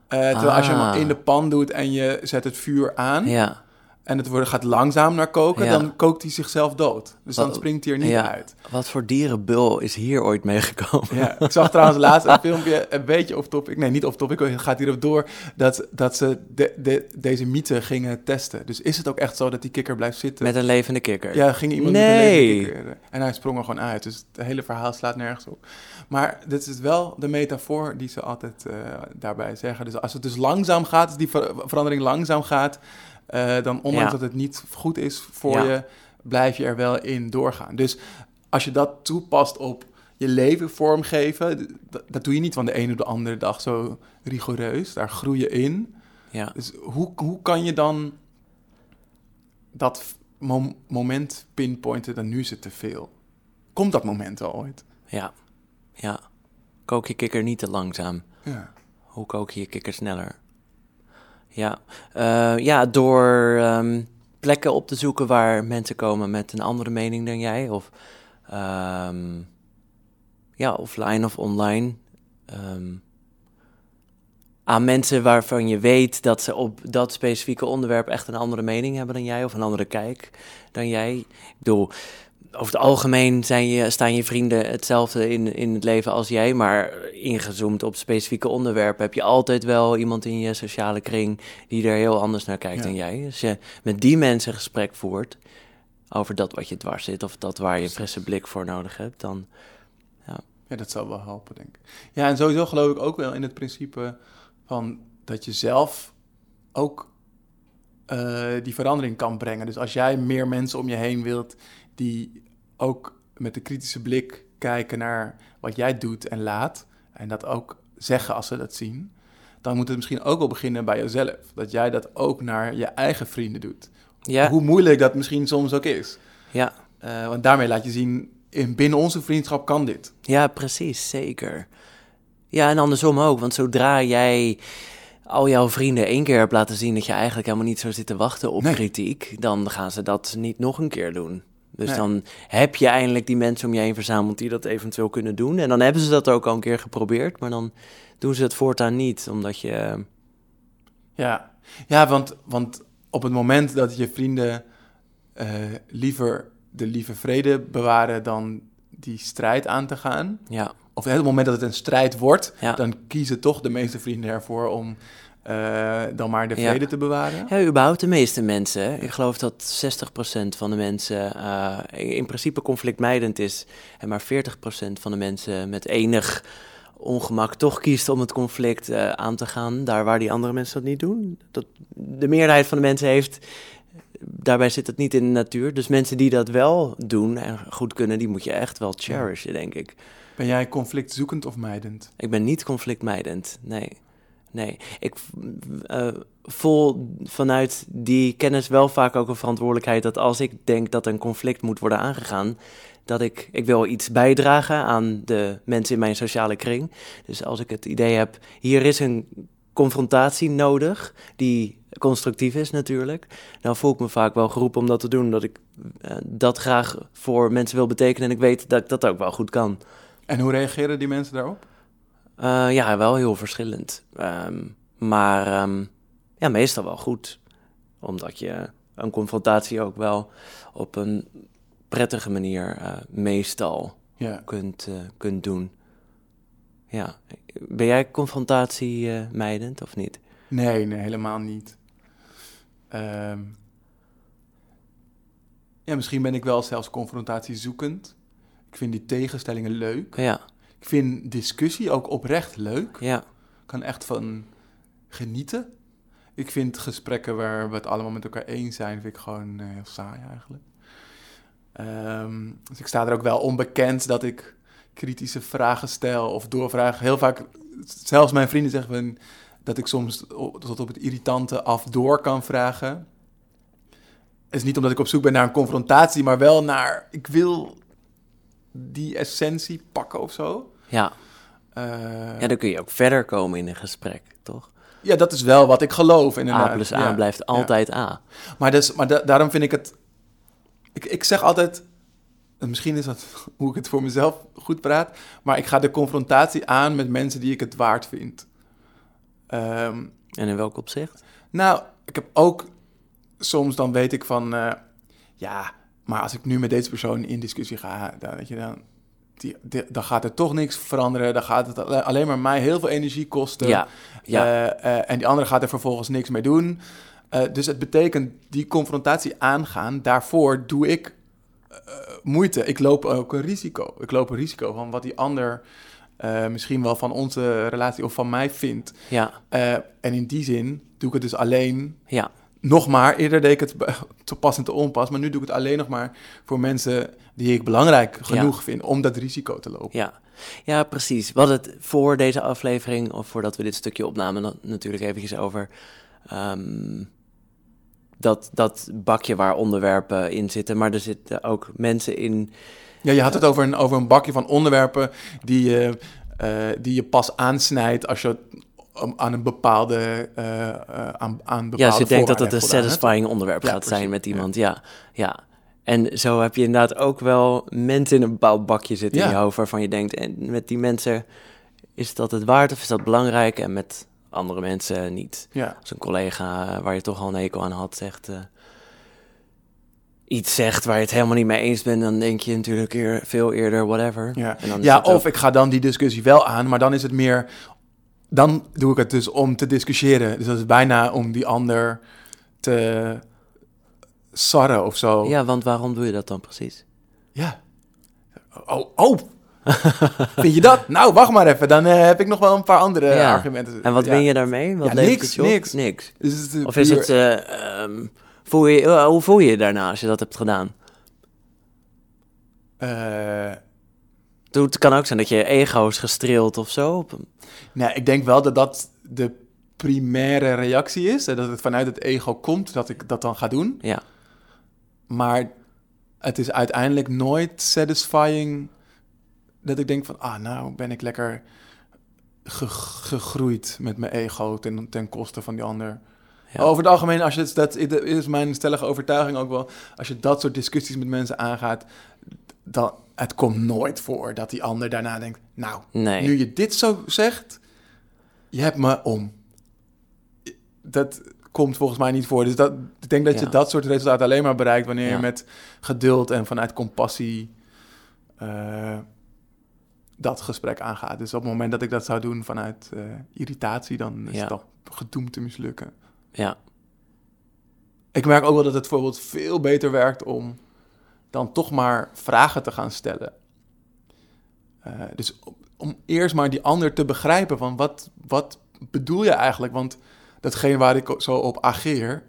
Uh, terwijl als je hem Ah. in de pan doet en je zet het vuur aan Ja, en het wordt, gaat langzaam naar koken, Ja. dan kookt hij zichzelf dood. Dus dan springt hij er niet ja. uit. wat voor dierenbul is hier ooit meegekomen? Ja, ik zag [laughs] trouwens laatst een filmpje, een beetje off topic. Nee, niet off topic, het gaat hierop door. Dat, dat ze de, de, deze mythe gingen testen. Dus is het ook echt zo dat die kikker blijft zitten? Met een levende kikker. Ja, ging iemand Nee. met een levende kikker. En hij sprong er gewoon uit. Dus het hele verhaal slaat nergens op. Maar dit is wel de metafoor die ze altijd eh, daarbij zeggen. Dus als het dus langzaam gaat, als die ver- verandering langzaam gaat... eh, dan ondanks Ja. dat het niet goed is voor Ja. je, blijf je er wel in doorgaan. Dus als je dat toepast op je leven vormgeven... dat doe je niet van de ene op de andere dag zo rigoureus. Daar groei je in. Ja. Dus hoe, hoe kan je dan dat mom- moment pinpointen, dan nu is het te veel? komt dat moment wel ooit. Ja, ja. Kook je kikker niet te langzaam. Ja. Hoe kook je je kikker sneller? Ja, Eh, ja door ehm, plekken op te zoeken waar mensen komen met een andere mening dan jij. Of ehm, ja, offline of online. Ehm, aan mensen waarvan je weet dat ze op dat specifieke onderwerp echt een andere mening hebben dan jij. Of een andere kijk dan jij. Ik bedoel, over het algemeen zijn je, staan je vrienden hetzelfde in, in het leven als jij, maar ingezoomd op specifieke onderwerpen heb je altijd wel iemand in je sociale kring die er heel anders naar kijkt Ja. dan jij. Als je met die mensen gesprek voert over dat wat je dwars zit of dat waar je een frisse blik voor nodig hebt, dan Ja, dat zou wel helpen, denk ik. Ja, en sowieso geloof ik ook wel in het principe van dat je zelf ook eh, die verandering kan brengen. Dus als jij meer mensen om je heen wilt die ook met een kritische blik kijken naar wat jij doet en laat, en dat ook zeggen als ze dat zien, dan moet het misschien ook wel beginnen bij jezelf. Dat jij dat ook naar je eigen vrienden doet. ja, Hoe moeilijk dat misschien soms ook is. ja, Eh, want daarmee laat je zien, in, binnen onze vriendschap kan dit. Ja, precies, zeker. Ja, en andersom ook, want zodra jij al jouw vrienden één keer hebt laten zien dat je eigenlijk helemaal niet zo zit te wachten op Nee. kritiek, dan gaan ze dat niet nog een keer doen. Dus Nee. dan heb je eindelijk die mensen om je heen verzameld die dat eventueel kunnen doen. En dan hebben ze dat ook al een keer geprobeerd, maar dan doen ze het voortaan niet, omdat je... Ja, ja want, want op het moment dat je vrienden eh, liever de lieve vrede bewaren dan die strijd aan te gaan, Ja, of op het moment dat het een strijd wordt, Ja. dan kiezen toch de meeste vrienden ervoor om eh, dan maar de Ja. vrede te bewaren. Ja, überhaupt de meeste mensen. Ik geloof dat 60% van de mensen eh, in principe conflictmijdend is. En maar 40% van de mensen met enig ongemak toch kiest om het conflict eh, aan te gaan. Daar waar die andere mensen dat niet doen. Dat, de meerderheid van de mensen heeft... Daarbij zit het niet in de natuur. Dus mensen die dat wel doen en goed kunnen, die moet je echt wel cherishen, denk ik. Ben jij conflictzoekend of mijdend? Ik ben niet conflictmijdend, nee. Nee, ik eh, voel vanuit die kennis wel vaak ook een verantwoordelijkheid dat als ik denk dat een conflict moet worden aangegaan, dat ik, ik wil iets bijdragen aan de mensen in mijn sociale kring. Dus als ik het idee heb, hier is een confrontatie nodig, die constructief is natuurlijk, dan voel ik me vaak wel geroepen om dat te doen, dat ik eh, dat graag voor mensen wil betekenen en ik weet dat ik dat ook wel goed kan. En hoe reageren die mensen daarop? Eh, ja, wel heel verschillend. Ehm, maar ehm, ja, meestal wel goed. Omdat je een confrontatie ook wel op een prettige manier eh, meestal Ja. kunt, eh, kunt doen. Ja. Ben jij confrontatie mijdend of niet? Nee, nee, helemaal niet. Ehm, ja, misschien ben ik wel zelfs confrontatiezoekend. Ik vind die tegenstellingen leuk. Ja, Ik vind discussie ook oprecht leuk. ja, Ik kan echt van genieten. Ik vind gesprekken waar we het allemaal met elkaar eens zijn, vind ik gewoon eh, heel saai eigenlijk. Ehm, dus ik sta er ook wel onbekend dat ik kritische vragen stel of doorvraag. Heel vaak, zelfs mijn vrienden zeggen dat ik soms tot op het irritante af door kan vragen. Het is niet omdat ik op zoek ben naar een confrontatie, maar wel naar, ik wil die essentie pakken of zo. ja. Eh, Ja, dan kun je ook verder komen in een gesprek, toch? Ja, dat is wel wat ik geloof. Inderdaad. A plus A Ja. blijft altijd A. Maar, dus, maar da- daarom vind ik het... Ik, ik zeg altijd... en Misschien is dat [laughs] hoe ik het voor mezelf goed praat. Maar ik ga de confrontatie aan met mensen die ik het waard vind. Ehm, En in welk opzicht? nou, ik heb ook... Soms dan weet ik van... eh, ja, maar als ik nu met deze persoon in discussie ga... Dan, weet je, dan, die, die- dan gaat er toch niks veranderen. Dan gaat het alle- alleen maar mij heel veel energie kosten. Ja, ja. Eh, eh, en die andere gaat er vervolgens niks mee doen. Eh, dus het betekent die confrontatie aangaan. Daarvoor doe ik moeite. Ik loop ook een risico. Ik loop een risico van wat die ander misschien wel van onze relatie of van mij vindt. ja, en in die zin doe ik het dus alleen ja. Nog maar. Eerder deed ik het [laughs] te pas en te onpas. Maar nu doe ik het alleen nog maar voor mensen die ik belangrijk genoeg vind om dat risico te lopen. Ja. ja, precies. We hadden het voor deze aflevering, of voordat we dit stukje opnamen, natuurlijk eventjes over ehm, dat, dat bakje waar onderwerpen in zitten. Maar er zitten ook mensen in. Ja, je had het over een, over een bakje van onderwerpen die je, eh, die je pas aansnijdt als je aan een bepaalde, eh, eh, aan, aan bepaalde Ja, je denkt dat het een hebt satisfying onderwerp Ja, gaat zijn met iemand. Ja. ja, En zo heb je inderdaad ook wel mensen in een bepaald bakje zitten in Ja. je hoofd waarvan je denkt, en met die mensen is dat het waard of is dat belangrijk? En met andere mensen niet. Ja, Als een collega waar je toch al een hekel aan had zegt eh, iets zegt waar je het helemaal niet mee eens bent, dan denk je natuurlijk eer, veel eerder whatever. ja. En dan is ja ook- of ik ga dan die discussie wel aan, maar dan is het meer... Dan doe ik het dus om te discussiëren. Dus dat is bijna om die ander te sarren of zo. Ja, want waarom doe je dat dan precies? Ja. Oh, oh. [laughs] Vind je dat? Nou, wacht maar even. Dan eh, heb ik nog wel een paar andere Ja. argumenten. En wat Ja. win je daarmee? Wat Ja, niks, het niks. Niks. Dus het Of is het, eh, ehm, voel je, eh, hoe voel je je daarna als je dat hebt gedaan? eh, Het kan ook zijn dat je ego is gestreeld of zo. Nee, ik denk wel dat dat de primaire reactie is. En dat het vanuit het ego komt dat ik dat dan ga doen. Ja, Maar het is uiteindelijk nooit satisfying dat ik denk van... Ah, nou ben ik lekker ge- gegroeid met mijn ego ten, ten koste van die ander. Ja. Over het algemeen, als je dat is mijn stellige overtuiging ook wel... als je dat soort discussies met mensen aangaat... dan het komt nooit voor dat die ander daarna denkt... nou, nee. nu je dit zo zegt, je hebt me om. Dat komt volgens mij niet voor. Dus dat, ik denk dat je dat soort resultaten alleen maar bereikt wanneer Ja. je met geduld en vanuit compassie eh, dat gesprek aangaat. Dus op het moment dat ik dat zou doen vanuit eh, irritatie, dan is Ja. het al gedoemd te mislukken. Ja, Ik merk ook wel dat het bijvoorbeeld veel beter werkt om dan toch maar vragen te gaan stellen. Eh, dus om, eerst maar die ander te begrijpen van wat, wat bedoel je eigenlijk? Want datgene waar ik zo op ageer,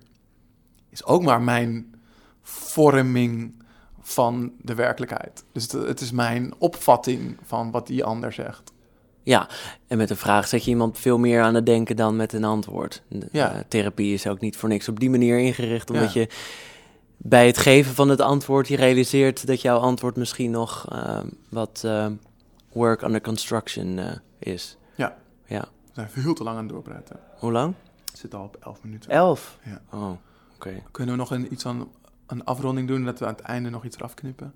is ook maar mijn vorming van de werkelijkheid. Dus het, het is mijn opvatting van wat die ander zegt. ja. En met een vraag zet je iemand veel meer aan het denken dan met een antwoord. De- Ja. eh, therapie is ook niet voor niks op die manier ingericht, omdat Ja. je bij het geven van het antwoord je realiseert dat jouw antwoord misschien nog eh, wat eh, work under construction eh, is. Ja. Ja. We zijn veel te lang aan het doorpraten. Hoe lang? Het zit al op 11 minuten. Elf? Ja. Oh, oké. Kunnen we nog een, iets aan een afronding doen, dat we aan het einde nog iets eraf knippen?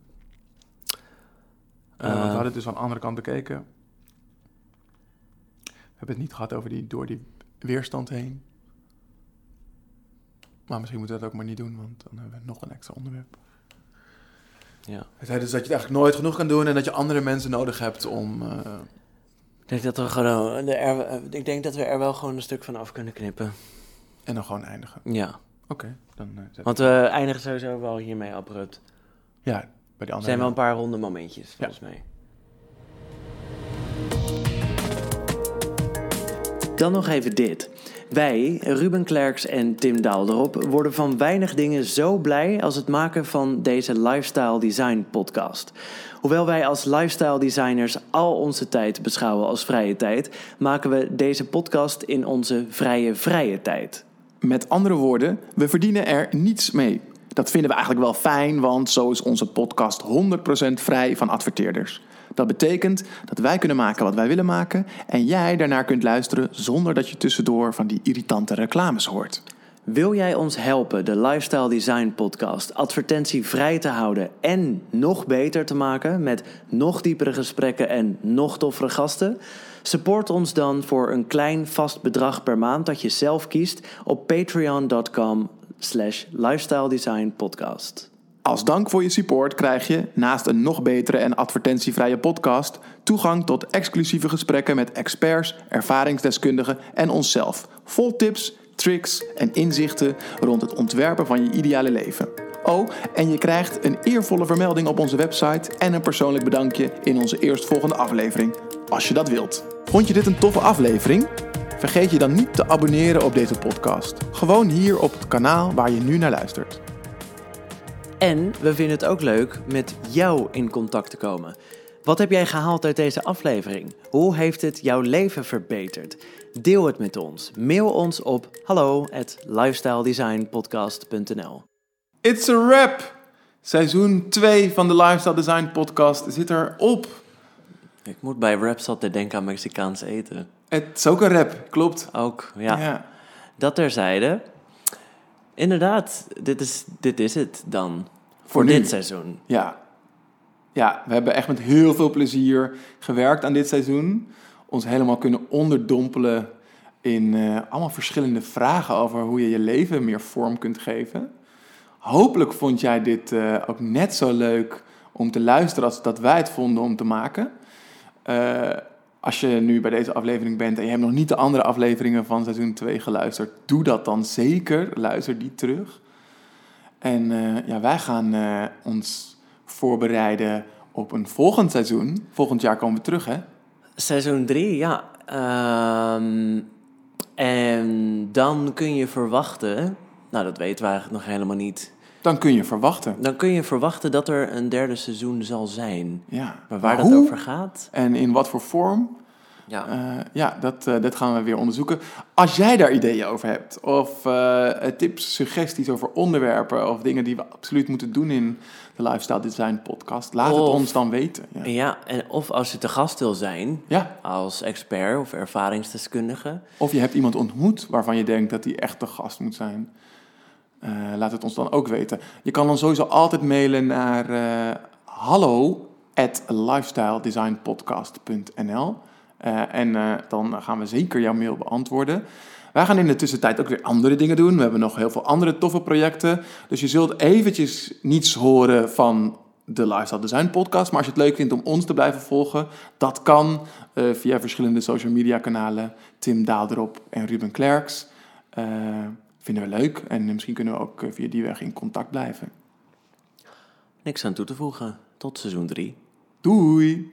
Eh, want we Eh. hadden het dus aan de andere kant bekeken. We hebben het niet gehad over die door die weerstand heen. Maar misschien moeten we dat ook maar niet doen, want dan hebben we nog een extra onderwerp. Ja. Het is dus dat je het eigenlijk nooit genoeg kan doen en dat je andere mensen nodig hebt om... eh, Ik denk, dat we gewoon, de er, eh, ik denk dat we er wel gewoon een stuk van af kunnen knippen. en dan gewoon eindigen. Ja, Oké, dan eh, want we eindigen sowieso wel hiermee abrupt. ja, bij die Er andere... zijn wel een paar ronde momentjes, volgens mij. Dan nog even dit. Wij, Ruben Klerks en Tim Daalderop, worden van weinig dingen zo blij als het maken van deze Lifestyle Design podcast. Hoewel wij als lifestyle designers al onze tijd beschouwen als vrije tijd, maken we deze podcast in onze vrije vrije tijd. Met andere woorden, we verdienen er niets mee. Dat vinden we eigenlijk wel fijn, want zo is onze podcast 100% vrij van adverteerders. Dat betekent dat wij kunnen maken wat wij willen maken en jij daarnaar kunt luisteren zonder dat je tussendoor van die irritante reclames hoort. Wil jij ons helpen de Lifestyle Design Podcast advertentievrij te houden en nog beter te maken met nog diepere gesprekken en nog toffere gasten? Support ons dan voor een klein vast bedrag per maand dat je zelf kiest op patreon.com slash lifestyle design podcast. Als dank voor je support krijg je, naast een nog betere en advertentievrije podcast, toegang tot exclusieve gesprekken met experts, ervaringsdeskundigen en onszelf. Vol tips, tricks en inzichten rond het ontwerpen van je ideale leven. Oh, en je krijgt een eervolle vermelding op onze website en een persoonlijk bedankje in onze eerstvolgende aflevering, als je dat wilt. Vond je dit een toffe aflevering? Vergeet je dan niet te abonneren op deze podcast. Gewoon hier op het kanaal waar je nu naar luistert. En we vinden het ook leuk met jou in contact te komen. Wat heb jij gehaald uit deze aflevering? Hoe heeft het jouw leven verbeterd? Deel het met ons. Mail ons op hallo at lifestyledesignpodcast.nl It's a wrap! Seizoen 2 van de Lifestyle Design Podcast zit erop. Ik moet bij raps altijd denken aan Mexicaans eten. Het is ook een rap, klopt. Ook, ja. Dat terzijde. Inderdaad, dit is, dit is het dan. Voor, dit seizoen. Ja. ja, we hebben echt met heel veel plezier gewerkt aan dit seizoen. Ons helemaal kunnen onderdompelen in eh, allemaal verschillende vragen over hoe je je leven meer vorm kunt geven. Hopelijk vond jij dit eh, ook net zo leuk om te luisteren als dat wij het vonden om te maken. Eh, als je nu bij deze aflevering bent en je hebt nog niet de andere afleveringen van seizoen 2 geluisterd, doe dat dan zeker. Luister die terug. En eh, ja, wij gaan eh, ons voorbereiden op een volgend seizoen. Volgend jaar komen we terug, hè? Seizoen 3, ja. Ehm, en dan kun je verwachten, nou dat weten we eigenlijk nog helemaal niet. Dan kun je verwachten. Dan kun je verwachten dat er een derde seizoen zal zijn. Ja. Maar waar dat hoe over gaat, En in wat voor vorm? Ja. Eh, ja, dat, eh, dat gaan we weer onderzoeken. Als jij daar ideeën over hebt, of eh, tips, suggesties over onderwerpen, of dingen die we absoluut moeten doen in de Lifestyle Design Podcast, laat het ons dan weten. Ja. ja, en of als je te gast wil zijn, ja. als expert of ervaringsdeskundige. Of je hebt iemand ontmoet waarvan je denkt dat hij echt de gast moet zijn. Laat het ons dan ook weten. Je kan dan sowieso altijd mailen naar hallo at lifestyledesignpodcast.nl en eh, dan gaan we zeker jouw mail beantwoorden. Wij gaan in de tussentijd ook weer andere dingen doen. We hebben nog heel veel andere toffe projecten. Dus je zult eventjes niets horen van de Lifestyle Design Podcast. Maar als je het leuk vindt om ons te blijven volgen, dat kan eh, via verschillende social media kanalen. Tim Daalderop en Ruben Klerks. Eh, vinden we leuk en misschien kunnen we ook eh, via die weg in contact blijven. Niks aan toe te voegen. Tot seizoen 3. Doei!